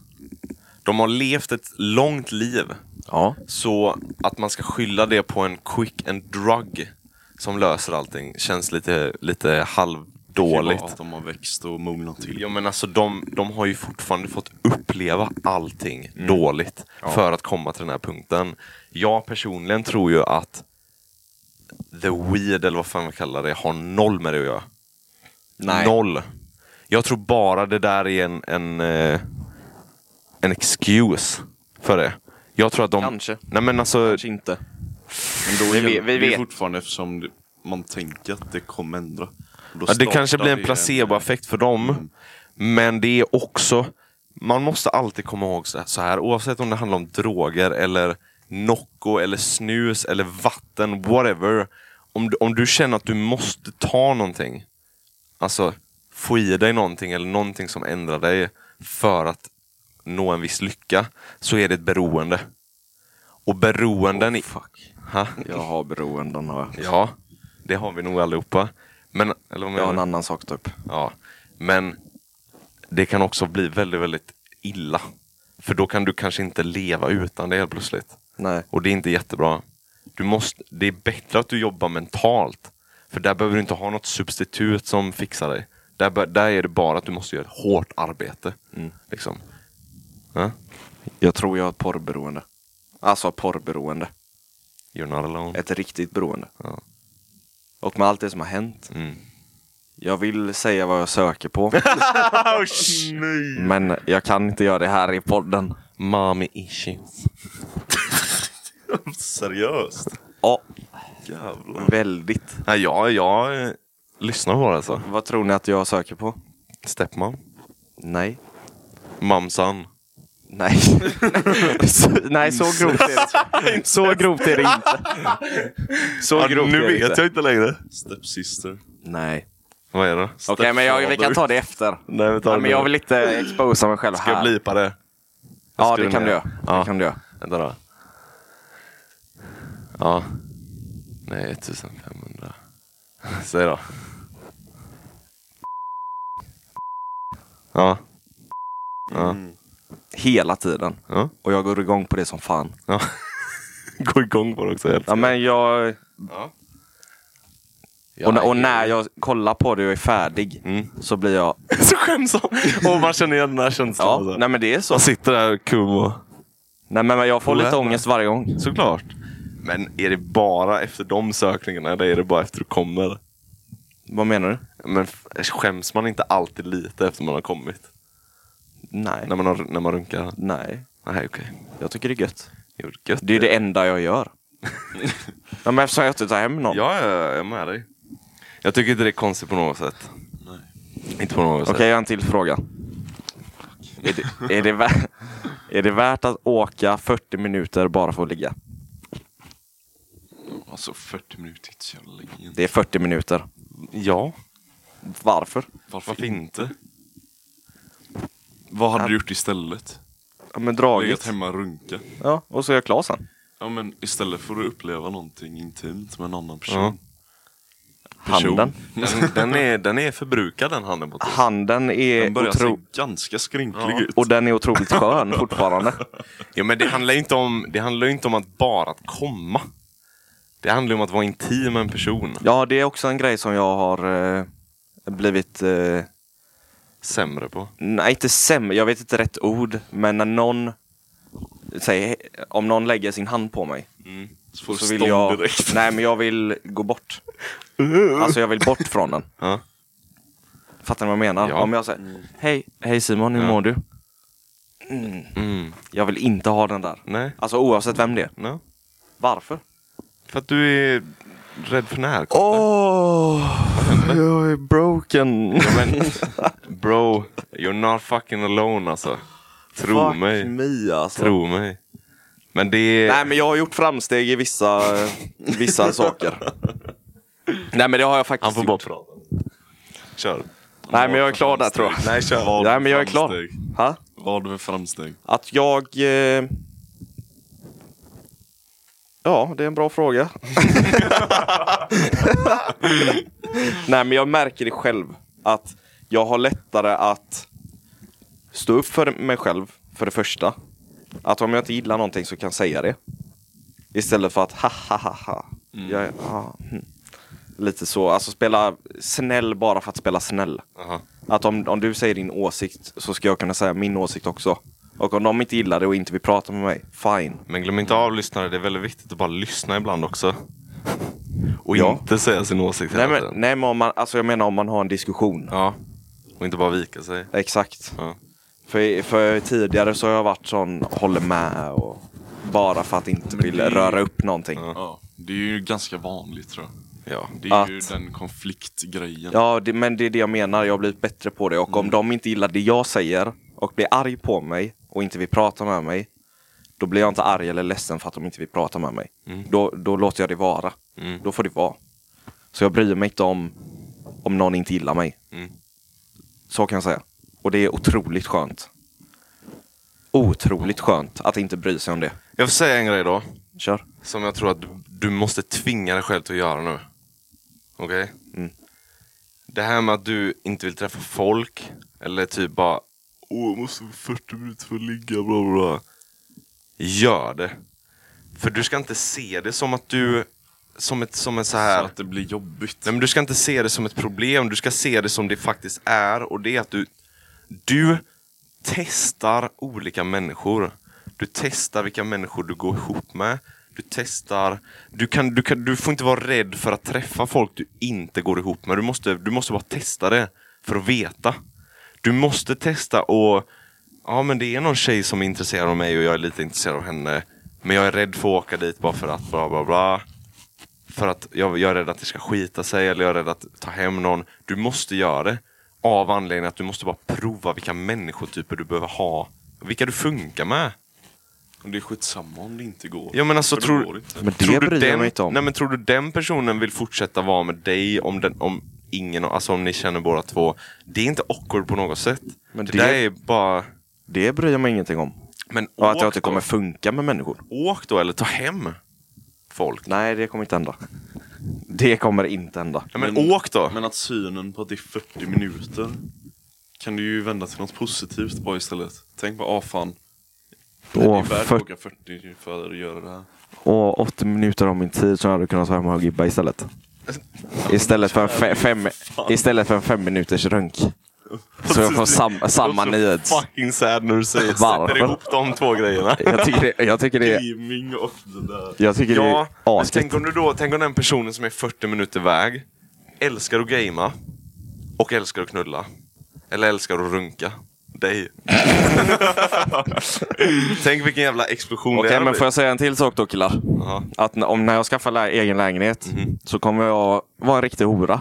Speaker 1: De har levt ett långt liv.
Speaker 3: ja.
Speaker 1: Så att man ska skylla det på en quick and drug som löser allting känns lite, lite halvdåligt.
Speaker 2: Att de har växt och mognat till.
Speaker 1: Ja men alltså de, de har ju fortfarande fått uppleva allting dåligt för att komma till den här punkten. Jag personligen tror ju att the weed, eller vad fan man kallar det, har noll med det att göra.
Speaker 3: Nej.
Speaker 1: Noll. Jag tror bara det där är en, en, eh, en excuse för det. Jag tror att de...
Speaker 3: Kanske.
Speaker 1: Nej men alltså,
Speaker 3: Kanske inte.
Speaker 2: Men då
Speaker 3: Vi
Speaker 2: hjälper
Speaker 3: vet- vi
Speaker 2: det
Speaker 3: vet.
Speaker 2: fortfarande eftersom det, man tänker att det kommer ändra.
Speaker 1: Ja, det kanske blir en placeboeffekt för dem. Men det är också, man måste alltid komma ihåg så så här, oavsett om det handlar om droger eller Nocco eller snus eller vatten, whatever. Om du, om du känner att du måste ta någonting, alltså få i dig någonting eller någonting som ändrar dig för att nå en viss lycka, så är det ett beroende. Och beroenden... i-
Speaker 3: Fuck.
Speaker 1: Ha?
Speaker 3: Jag har beroenden har jag.
Speaker 1: Ja, det har vi nog allihopa. Men, eller vad
Speaker 3: Jag har
Speaker 1: menar
Speaker 3: en annan sak typ.
Speaker 1: Ja, men det kan också bli väldigt, väldigt illa. För då kan du kanske inte leva utan det helt plötsligt.
Speaker 3: Nej.
Speaker 1: Och det är inte jättebra. Du måste, det är bättre att du jobbar mentalt. För där behöver du inte ha något substitut som fixar dig. Där, bör- där är det bara att du måste göra ett hårt arbete. Liksom. Ja?
Speaker 3: Jag tror jag har ett porrberoende. Alltså porrberoende.
Speaker 1: You're not alone.
Speaker 3: Ett riktigt beroende.
Speaker 1: Ja.
Speaker 3: Och med allt det som har hänt.
Speaker 1: Mm.
Speaker 3: Jag vill säga vad jag söker på. men jag kan inte göra det här i podden.
Speaker 1: Mommy issues.
Speaker 2: Seriöst?
Speaker 3: Ja,
Speaker 2: Jävlar.
Speaker 3: väldigt.
Speaker 1: Nej, jag, jag eh, lyssnar på det alltså.
Speaker 3: Vad tror ni att jag söker på?
Speaker 1: Stepmom.
Speaker 3: Nej.
Speaker 1: Mamsan.
Speaker 3: Nej. så, nej, så grovt är det inte. Så grovt är det inte. Så
Speaker 1: Ja,
Speaker 3: grovt
Speaker 1: nu
Speaker 3: är det
Speaker 1: vet
Speaker 3: inte.
Speaker 1: jag inte längre.
Speaker 2: Stepsister.
Speaker 3: Nej.
Speaker 1: Vad är det?
Speaker 3: Okej, men jag, vi kan ta det efter.
Speaker 1: Nej, vi tar det
Speaker 3: men jag vill inte exposa mig själv
Speaker 1: Ska jag
Speaker 3: här.
Speaker 1: blipa det?
Speaker 3: ja,
Speaker 1: skriver
Speaker 3: det kan
Speaker 1: ner.
Speaker 3: du göra.
Speaker 1: Ja.
Speaker 3: Det kan du göra.
Speaker 1: Vänta då. Ja. Nej, 1500. Säg då. Ja. Ja.
Speaker 3: Hela tiden.
Speaker 1: Ja.
Speaker 3: Och jag går igång på det som fan.
Speaker 1: ja. Gå igång på det också. Helt.
Speaker 3: Ja, men jag...
Speaker 1: Ja.
Speaker 3: Och, och när jag kollar på det och är färdig
Speaker 1: Mm.
Speaker 3: så blir jag...
Speaker 1: Så skäms han. Och man känner igen den här känslan.
Speaker 3: Ja,
Speaker 1: alltså.
Speaker 3: nej men det är så.
Speaker 1: Man sitter där kum och...
Speaker 3: Nej men jag får lite ångest varje gång.
Speaker 1: Såklart. Men är det bara efter de sökningarna eller är det bara efter du kommer?
Speaker 3: Vad menar du?
Speaker 1: Men skäms man inte alltid lite efter man har kommit?
Speaker 3: Nej.
Speaker 1: När man, har, när man runkar?
Speaker 3: Nej.
Speaker 1: Nej, okej.
Speaker 3: Jag tycker det är gött.
Speaker 1: Jo, gött.
Speaker 3: Det är det enda jag gör. ja, men eftersom jag inte tar hem någon.
Speaker 1: Ja, ja, jag är med dig. Jag tycker inte det är konstigt på något sätt.
Speaker 2: Nej.
Speaker 1: Inte på något
Speaker 3: Okej,
Speaker 1: sätt.
Speaker 3: jag har en till fråga. Är det, är, det värt, är det värt att åka 40 minuter bara för att ligga?
Speaker 2: Alltså 40 minuter är så jävla länge.
Speaker 3: Det är 40 minuter.
Speaker 1: Ja,
Speaker 3: Varför?
Speaker 2: Varför,
Speaker 1: inte?
Speaker 2: Vad hade
Speaker 3: Ja.
Speaker 2: du gjort istället?
Speaker 3: Ja, men
Speaker 2: Legat hemma och runka.
Speaker 3: Ja, och så är jag klar sen.
Speaker 2: Ja men istället får du uppleva någonting intimt med en annan person.
Speaker 1: Ja.
Speaker 2: Person.
Speaker 3: Handen.
Speaker 1: Den, den, är, den är förbrukad den handen på typ.
Speaker 3: Handen är
Speaker 2: Den börjar
Speaker 3: otro...
Speaker 2: se ganska skrynklig
Speaker 1: Ja.
Speaker 2: ut.
Speaker 3: Och den är otroligt skön fortfarande.
Speaker 1: Jo, men det handlar ju inte om, det handlar ju inte om att bara att komma. Det handlar om att vara intim med en person.
Speaker 3: Ja, det är också en grej som jag har eh, blivit... Eh,
Speaker 1: Sämre på.
Speaker 3: nej, inte sämre. Jag vet inte rätt ord. Men när någon... Säg, om någon lägger sin hand på mig.
Speaker 2: så får du
Speaker 3: Så vill jag...
Speaker 2: direkt.
Speaker 3: Nej, men jag vill gå bort. Alltså jag vill bort från den.
Speaker 1: Ja.
Speaker 3: Fattar ni vad jag menar?
Speaker 1: Ja.
Speaker 3: Om jag säger Hej, hej Simon, hur
Speaker 1: Ja.
Speaker 3: mår du?
Speaker 1: Mm.
Speaker 3: Jag vill inte ha den där.
Speaker 1: Nej.
Speaker 3: Alltså oavsett vem det är.
Speaker 1: No.
Speaker 3: Varför?
Speaker 1: För att du är rädd för närkontakt.
Speaker 3: Åh, jag är broken.
Speaker 1: Ja, men, bro, you're not fucking alone alltså. Tro
Speaker 3: Fuck
Speaker 1: mig.
Speaker 3: me alltså.
Speaker 1: Tro mig. Men det.
Speaker 3: Nej men jag har gjort framsteg i vissa, vissa saker. Nej men det har jag faktiskt
Speaker 1: Han får
Speaker 3: gjort.
Speaker 1: bara prata. Kör.
Speaker 3: Nej men jag är klar där tror jag.
Speaker 1: Nej, kör.
Speaker 2: Vad
Speaker 3: Nej men jag är
Speaker 2: för
Speaker 3: klar.
Speaker 2: framsteg?
Speaker 3: Ha?
Speaker 2: Vad har du för framsteg?
Speaker 3: Att jag... Eh... Ja, det är en bra fråga. Nej, men jag märker det själv. Att jag har lättare att stå upp för mig själv, för det första. Att om jag inte gillar någonting så kan jag säga det. Istället för att ha ha ha ha. Jag, är- ja, hm. Lite så, alltså spela snäll bara för att spela snäll.
Speaker 1: Aha.
Speaker 3: Att om, om du säger din åsikt så ska jag kunna säga min åsikt också. Och om de inte gillar det och inte vill prata med mig, fine.
Speaker 1: Men glöm inte av lyssnare, det är väldigt viktigt att bara lyssna ibland också. Och
Speaker 3: Ja.
Speaker 1: inte säga sin åsikt
Speaker 3: Nej men, nej, men om man, alltså jag menar om man har en diskussion.
Speaker 1: Ja. Och inte bara vika sig.
Speaker 3: Exakt.
Speaker 1: Ja.
Speaker 3: För, för tidigare så har jag varit sån, håller med och bara för att inte vill
Speaker 2: det är ju-
Speaker 3: röra upp någonting.
Speaker 2: Ja, det är ju ganska vanligt tror jag.
Speaker 1: Ja.
Speaker 2: Det är ju
Speaker 3: Att-
Speaker 2: den konfliktgrejen.
Speaker 3: Ja, det, men det är det jag menar. Jag har blivit bättre på det. Och
Speaker 2: Mm.
Speaker 3: om de inte gillar det jag säger och blir arg på mig och inte vill prata med mig. Då blir jag inte arg eller ledsen för att de inte vill prata med mig. Då, då låter jag det vara.
Speaker 1: Mm.
Speaker 3: Då får det vara. Så jag bryr mig inte om om någon inte gillar mig.
Speaker 1: Mm.
Speaker 3: Så kan jag säga. Och det är otroligt skönt. Otroligt skönt att inte bry sig om det.
Speaker 1: Jag får säga en grej då.
Speaker 3: Kör.
Speaker 1: Som jag tror att du, du måste tvinga dig själv till att göra nu. Okej?
Speaker 3: Mm.
Speaker 1: Det här med att du inte vill träffa folk. Eller typ bara Åh, jag måste få 40 minuter för att ligga, bla bla bla. Gör det. För du ska inte se det som att du som ett, som en så
Speaker 2: Så
Speaker 1: här
Speaker 2: att det blir jobbigt.
Speaker 1: Nej, men du ska inte se det som ett problem, du ska se det som det faktiskt är. Och det är att du, du testar olika människor. Du testar vilka människor du går ihop med. Du testar, du, kan, du, kan, du får inte vara rädd för att träffa folk du inte går ihop med. Du måste, du måste bara testa det för att veta. Du måste testa och Ja men det är någon tjej som är intresserad av mig och jag är lite intresserad av henne. Men jag är rädd för att åka dit bara för att bla bla bla. För att jag, jag är rädd att det ska skita sig eller jag är rädd att ta hem någon. Du måste göra det. Av anledningen att du måste bara prova vilka människotyper du behöver ha. Vilka du funkar med.
Speaker 2: Och det är skitsamma om det inte går.
Speaker 1: Ja men alltså tror,
Speaker 2: går inte.
Speaker 3: Men det
Speaker 1: tror du
Speaker 3: bryr jag
Speaker 1: den,
Speaker 3: mig inte om.
Speaker 1: Nej men tror du den personen vill fortsätta vara med dig om, den, om ingen, alltså om ni känner båda två. Det är inte awkward på något sätt.
Speaker 3: Men
Speaker 1: det,
Speaker 3: det-
Speaker 1: där är bara...
Speaker 3: Det bryr jag mig ingenting om.
Speaker 1: Men
Speaker 3: Och att jag inte kommer funka med människor.
Speaker 1: Åk då eller ta hem folk.
Speaker 3: Nej, det kommer inte hända. Det kommer inte hända.
Speaker 1: Ja, men,
Speaker 2: Men-
Speaker 1: åk då.
Speaker 2: Men att synen på att det är 40 minuter kan du ju vända till något positivt bara istället. Tänk bara, ah fan. Det är värt att
Speaker 3: 40
Speaker 2: åka 40 för att göra det här.
Speaker 3: och 80 minuter av min tid så hade jag kunnat vara hemma och gibba istället. Istället för en fe- fem, istället för en fem minuters runk. Så jag får sam, samma
Speaker 1: Det
Speaker 3: needs.
Speaker 1: fucking sad när du säger sätter ihop de två grejerna.
Speaker 3: Jag tycker det, jag tycker det,
Speaker 2: Gaming och det där.
Speaker 3: jag tycker det
Speaker 1: Ja,
Speaker 3: är
Speaker 1: men tänk om du då, tänk om den personen som är 40 minuter väg älskar att gamea och älskar att knulla. Eller älskar att runka. Dig. tänk vilken jävla explosion
Speaker 3: Okej,
Speaker 1: det hade
Speaker 3: men får
Speaker 1: blivit.
Speaker 3: jag säga en till sak då killar?
Speaker 1: Ja.
Speaker 3: Att n- om när jag skaffar lä- egen lägenhet så kommer jag vara en riktig hora.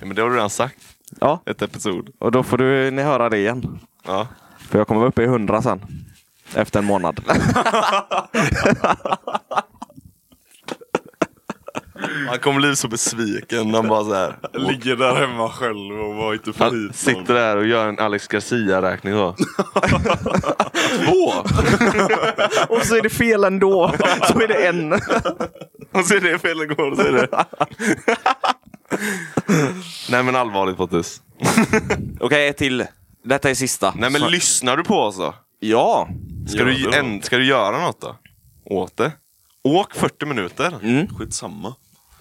Speaker 1: Ja, men det har du redan sagt.
Speaker 3: Ja,
Speaker 1: Ett episod.
Speaker 3: och då får du ni höra det igen.
Speaker 1: Ja.
Speaker 3: För jag kommer vara uppe i 100 sen. Efter en månad.
Speaker 1: Han kommer bli så besviken när han bara så här.
Speaker 2: Ligger där hemma själv och var inte
Speaker 1: Han
Speaker 2: hit
Speaker 1: sitter där och gör en Alex Garcia-räkning då. Två!
Speaker 3: och så är det fel ändå. Så är det en.
Speaker 1: Och så är det fel går och så är det. Nej men allvarligt Pontus.
Speaker 3: Okej, ett till. Detta är sista.
Speaker 1: Nej men
Speaker 3: Så-
Speaker 1: lyssnar du på oss då?
Speaker 3: Ja.
Speaker 1: Ska,
Speaker 2: Gör
Speaker 1: du,
Speaker 2: det då.
Speaker 1: en, ska du göra något då? Åt det? Åk 40 minuter.
Speaker 3: Mm.
Speaker 2: Skitsamma.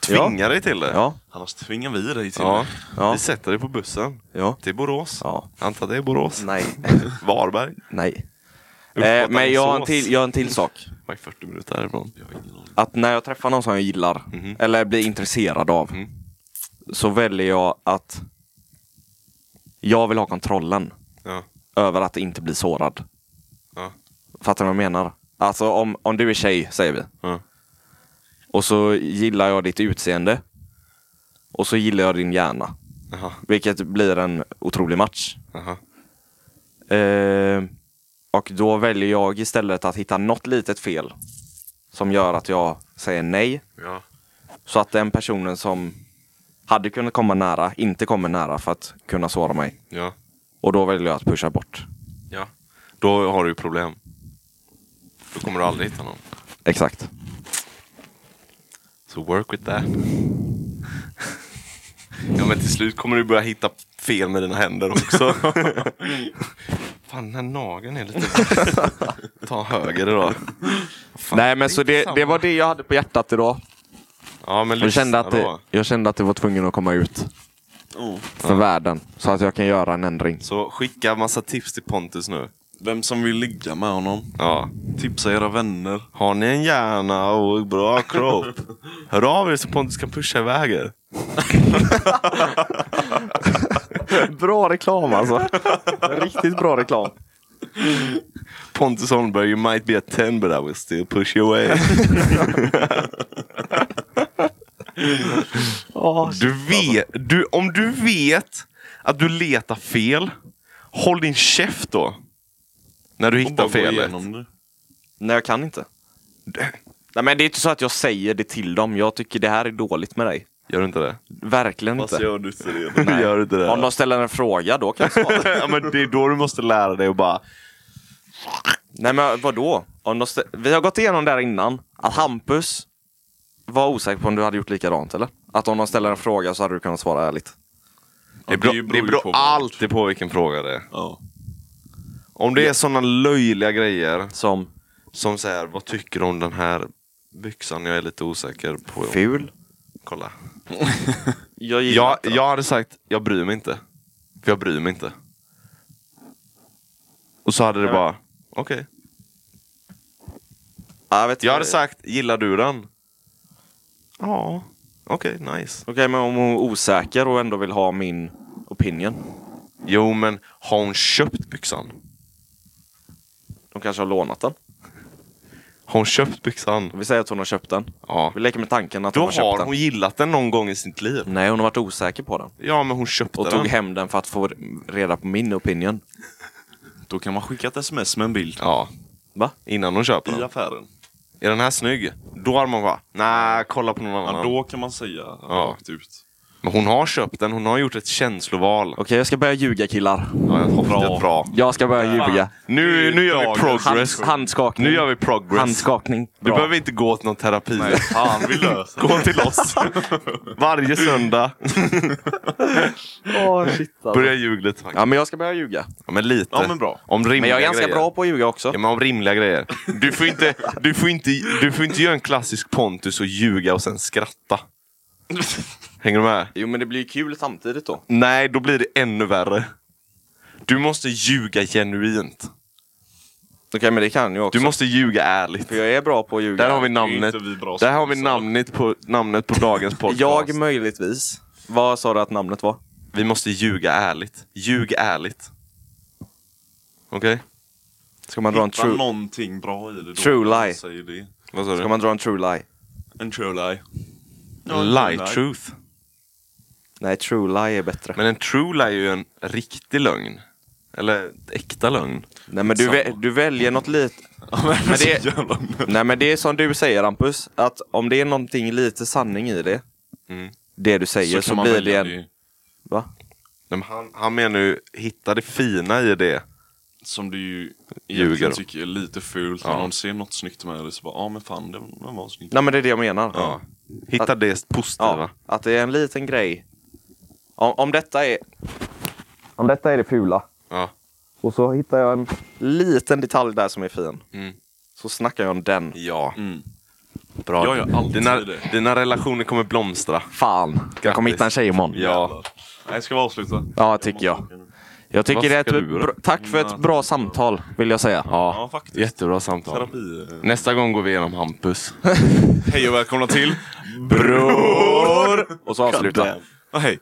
Speaker 1: Tvinga dig till det.
Speaker 3: Ja.
Speaker 2: Annars tvingar vi dig till
Speaker 1: Ja.
Speaker 2: det.
Speaker 3: Ja.
Speaker 1: Vi sätter dig på bussen.
Speaker 3: Ja.
Speaker 1: Till Borås.
Speaker 3: Ja.
Speaker 1: Antar det är Borås.
Speaker 3: Nej.
Speaker 1: Varberg.
Speaker 3: Nej. Eh, men jag har, en till, jag har en till sak.
Speaker 1: Vad är 40 minuter härifrån?
Speaker 3: Att när jag träffar någon som jag gillar,
Speaker 1: Mhm.
Speaker 3: eller blir intresserad av,
Speaker 1: Mm.
Speaker 3: så väljer jag att jag vill ha kontrollen
Speaker 1: Ja.
Speaker 3: över att inte bli sårad.
Speaker 1: Ja.
Speaker 3: Fattar du vad jag menar? Alltså om, om du är tjej, säger vi.
Speaker 1: Ja.
Speaker 3: Och så gillar jag ditt utseende. Och så gillar jag din hjärna.
Speaker 1: Jaha.
Speaker 3: Vilket blir en otrolig match. Eh, och då väljer jag istället att hitta något litet fel. Som gör att jag säger nej.
Speaker 1: Ja.
Speaker 3: Så att den personen som hade kunnat komma nära, inte kommer nära för att kunna såra mig.
Speaker 1: Ja.
Speaker 3: Och då väljer jag att pusha bort.
Speaker 1: Ja. Då har du ju problem. Då kommer du aldrig hitta någon.
Speaker 3: Exakt.
Speaker 1: Så work with that. ja men till slut kommer du börja hitta fel med dina händer också. Fan den här nageln är lite... Ta höger idag. Fan,
Speaker 3: Nej men så det, det var det jag hade på hjärtat idag.
Speaker 1: Ja men
Speaker 3: Jag kände, att det, jag kände att det var tvungen att komma ut
Speaker 2: Oh.
Speaker 3: för världen. Så att jag kan göra en ändring.
Speaker 1: Så skicka massa tips till Pontus nu.
Speaker 2: Vem som vill ligga med honom.
Speaker 1: Ja.
Speaker 2: Tipsa era vänner.
Speaker 1: Har ni en hjärna och bra kropp? Hör av er så Pontus kan pusha iväg er.
Speaker 3: Bra reklam alltså. Riktigt bra reklam.
Speaker 1: Pontus Holmberg, you might be a 10 but I will still push you away. du vet, du, om du vet att du letar fel, håll din käft då. När du hittar felet.
Speaker 2: det.
Speaker 3: Nej, jag kan inte. Nej, men det är inte så att jag säger det till dem. Jag tycker det här är dåligt med dig.
Speaker 1: Gör du inte det?
Speaker 3: Verkligen
Speaker 2: Fast
Speaker 3: inte.
Speaker 2: gör du inte det?
Speaker 3: Nej.
Speaker 1: Gör du inte det?
Speaker 3: Om de ställer en fråga, då kan jag svara.
Speaker 1: ja, men det är då du måste lära dig att bara...
Speaker 3: Nej, men vadå? Om de stä- Vi har gått igenom där innan. Att Hampus var osäker på om du hade gjort likadant, eller? Att om de ställer en fråga så hade du kunnat svara ärligt.
Speaker 1: Det
Speaker 2: Ja,
Speaker 1: beror,
Speaker 2: det
Speaker 1: det
Speaker 2: beror ju
Speaker 1: beror
Speaker 2: på
Speaker 1: alltid på vilken fråga det är.
Speaker 2: Ja.
Speaker 1: Om det är sådana löjliga grejer
Speaker 3: Som
Speaker 1: som säger vad tycker du om den här byxan? Jag är lite osäker på.
Speaker 3: ful.
Speaker 1: Kolla.
Speaker 3: Jag gillar
Speaker 1: Jag,
Speaker 3: inte dem.
Speaker 1: jag hade sagt, jag bryr mig inte. För jag bryr mig inte. Och så hade det bara, okej.
Speaker 3: Ja, jag, vet
Speaker 1: Jag
Speaker 3: inte.
Speaker 1: hade sagt, gillar du den? Ja, okej, nice.
Speaker 3: Okej, men om hon är osäker och ändå vill ha min opinion.
Speaker 1: Jo, men har hon köpt byxan?
Speaker 3: De kanske har lånat den.
Speaker 1: Har hon köpt byxan?
Speaker 3: Vi säger att hon har köpt den.
Speaker 1: Ja.
Speaker 3: Vi leker med tanken att
Speaker 1: Då
Speaker 3: hon har köpt
Speaker 1: har
Speaker 3: den.
Speaker 1: hon gillat den någon gång i sitt liv.
Speaker 3: Nej, hon har varit osäker på den.
Speaker 1: Ja, men hon köpte
Speaker 3: Och
Speaker 1: den.
Speaker 3: tog hem den för att få reda på min opinion.
Speaker 2: Då kan man skicka ett sms med en bild.
Speaker 1: Ja,
Speaker 3: Va?
Speaker 1: innan hon köper
Speaker 2: I
Speaker 1: den.
Speaker 2: affären.
Speaker 1: Är den här snygg? Då har man bara, nej, kolla på någon annan.
Speaker 2: Ja, då kan man säga rakt ut.
Speaker 1: Men hon har köpt den, hon har gjort ett känsloval.
Speaker 3: Okej, jag ska börja ljuga killar.
Speaker 1: Ja, jag hoppas det är bra.
Speaker 3: Jag ska börja ljuga.
Speaker 1: Nu, nu gör vi progress.
Speaker 3: Hand, handskakning.
Speaker 1: Nu gör vi progress.
Speaker 3: Handskakning.
Speaker 1: Du
Speaker 3: Bra.
Speaker 1: behöver inte gå till någon terapi.
Speaker 2: Nej, fan vi löser.
Speaker 1: Gå till oss. Varje söndag.
Speaker 3: Åh, shit, alltså.
Speaker 1: Börja ljuga lite faktiskt.
Speaker 3: Ja, men jag ska börja ljuga.
Speaker 1: Ja, men lite.
Speaker 2: Ja, men bra.
Speaker 1: Om rimliga
Speaker 3: Men jag är ganska
Speaker 1: grejer.
Speaker 3: bra på att ljuga också.
Speaker 1: Ja, men om rimliga grejer. Du får, inte, du, får inte, du får inte göra en klassisk Pontus och ljuga och sen skratta. Hänger du med?
Speaker 3: Jo, men det blir ju kul samtidigt då.
Speaker 1: Nej, då blir det ännu värre. Du måste ljuga genuint.
Speaker 3: Okej, men det kan jag också.
Speaker 1: Du måste ljuga ärligt.
Speaker 3: För jag är bra på att ljuga.
Speaker 1: Där har vi namnet.
Speaker 2: vi bra
Speaker 1: Där har vi
Speaker 2: skådisar.
Speaker 1: namnet på, namnet på dagens podcast.
Speaker 3: Jag möjligtvis. Vad sa du att namnet var?
Speaker 1: Vi måste ljuga ärligt. Ljug ärligt. Okej?
Speaker 3: Ska man dra en
Speaker 2: Hitta
Speaker 3: true...
Speaker 2: någonting bra i det då.
Speaker 3: True lie.
Speaker 2: Säger det.
Speaker 1: Vad sa
Speaker 3: Ska
Speaker 1: du?
Speaker 3: man dra en true lie?
Speaker 2: En true lie. Ja, en
Speaker 1: Lie
Speaker 2: true
Speaker 1: truth.
Speaker 3: Nej, true lie är bättre.
Speaker 1: Men en true lie är ju en riktig lögn. Eller äkta lögn.
Speaker 3: Nej, men du, vä- du väljer något lite...
Speaker 2: men
Speaker 3: Men
Speaker 2: så
Speaker 3: det- Nej, men det är som du säger, Rampus. Att om det är någonting lite sanning i det,
Speaker 1: Mm.
Speaker 3: det du säger, så, blir det en...
Speaker 2: det
Speaker 3: Va?
Speaker 1: Nej, men Han, han menar ju, hitta det fina i det.
Speaker 2: som du ju
Speaker 1: Ljuger
Speaker 2: egentligen tycker är lite fult.
Speaker 1: Ja.
Speaker 2: När någon ser något snyggt med det så bara, ja men fan det, var snyggt.
Speaker 3: Nej, men det är det jag menar.
Speaker 1: Ja. Hitta det positiva.
Speaker 3: Ja, att det är en liten grej. Om, om detta är... Om detta är det fula.
Speaker 1: Ja.
Speaker 3: Och så hittar jag en liten detalj där som är fin.
Speaker 1: Mm.
Speaker 3: Så snackar jag om den.
Speaker 1: Ja,
Speaker 2: Mm.
Speaker 1: bra.
Speaker 2: Jag gör alltid
Speaker 1: dina,
Speaker 2: det.
Speaker 1: dina relationer kommer blomstra.
Speaker 3: Fan, jag kommer hitta en tjej imorgon.
Speaker 1: Ja.
Speaker 2: Nej, ska vi avsluta?
Speaker 3: Ja, tycker jag. Jag tycker det är ett bra, Tack för ett bra samtal, vill jag säga.
Speaker 1: Ja,
Speaker 2: Ja, faktiskt.
Speaker 1: jättebra samtal.
Speaker 2: Terapi. eh.
Speaker 1: Nästa gång går vi igenom Hampus.
Speaker 2: Hej och välkomna till
Speaker 3: Bror! Och så avsluta.
Speaker 2: Ja, hej.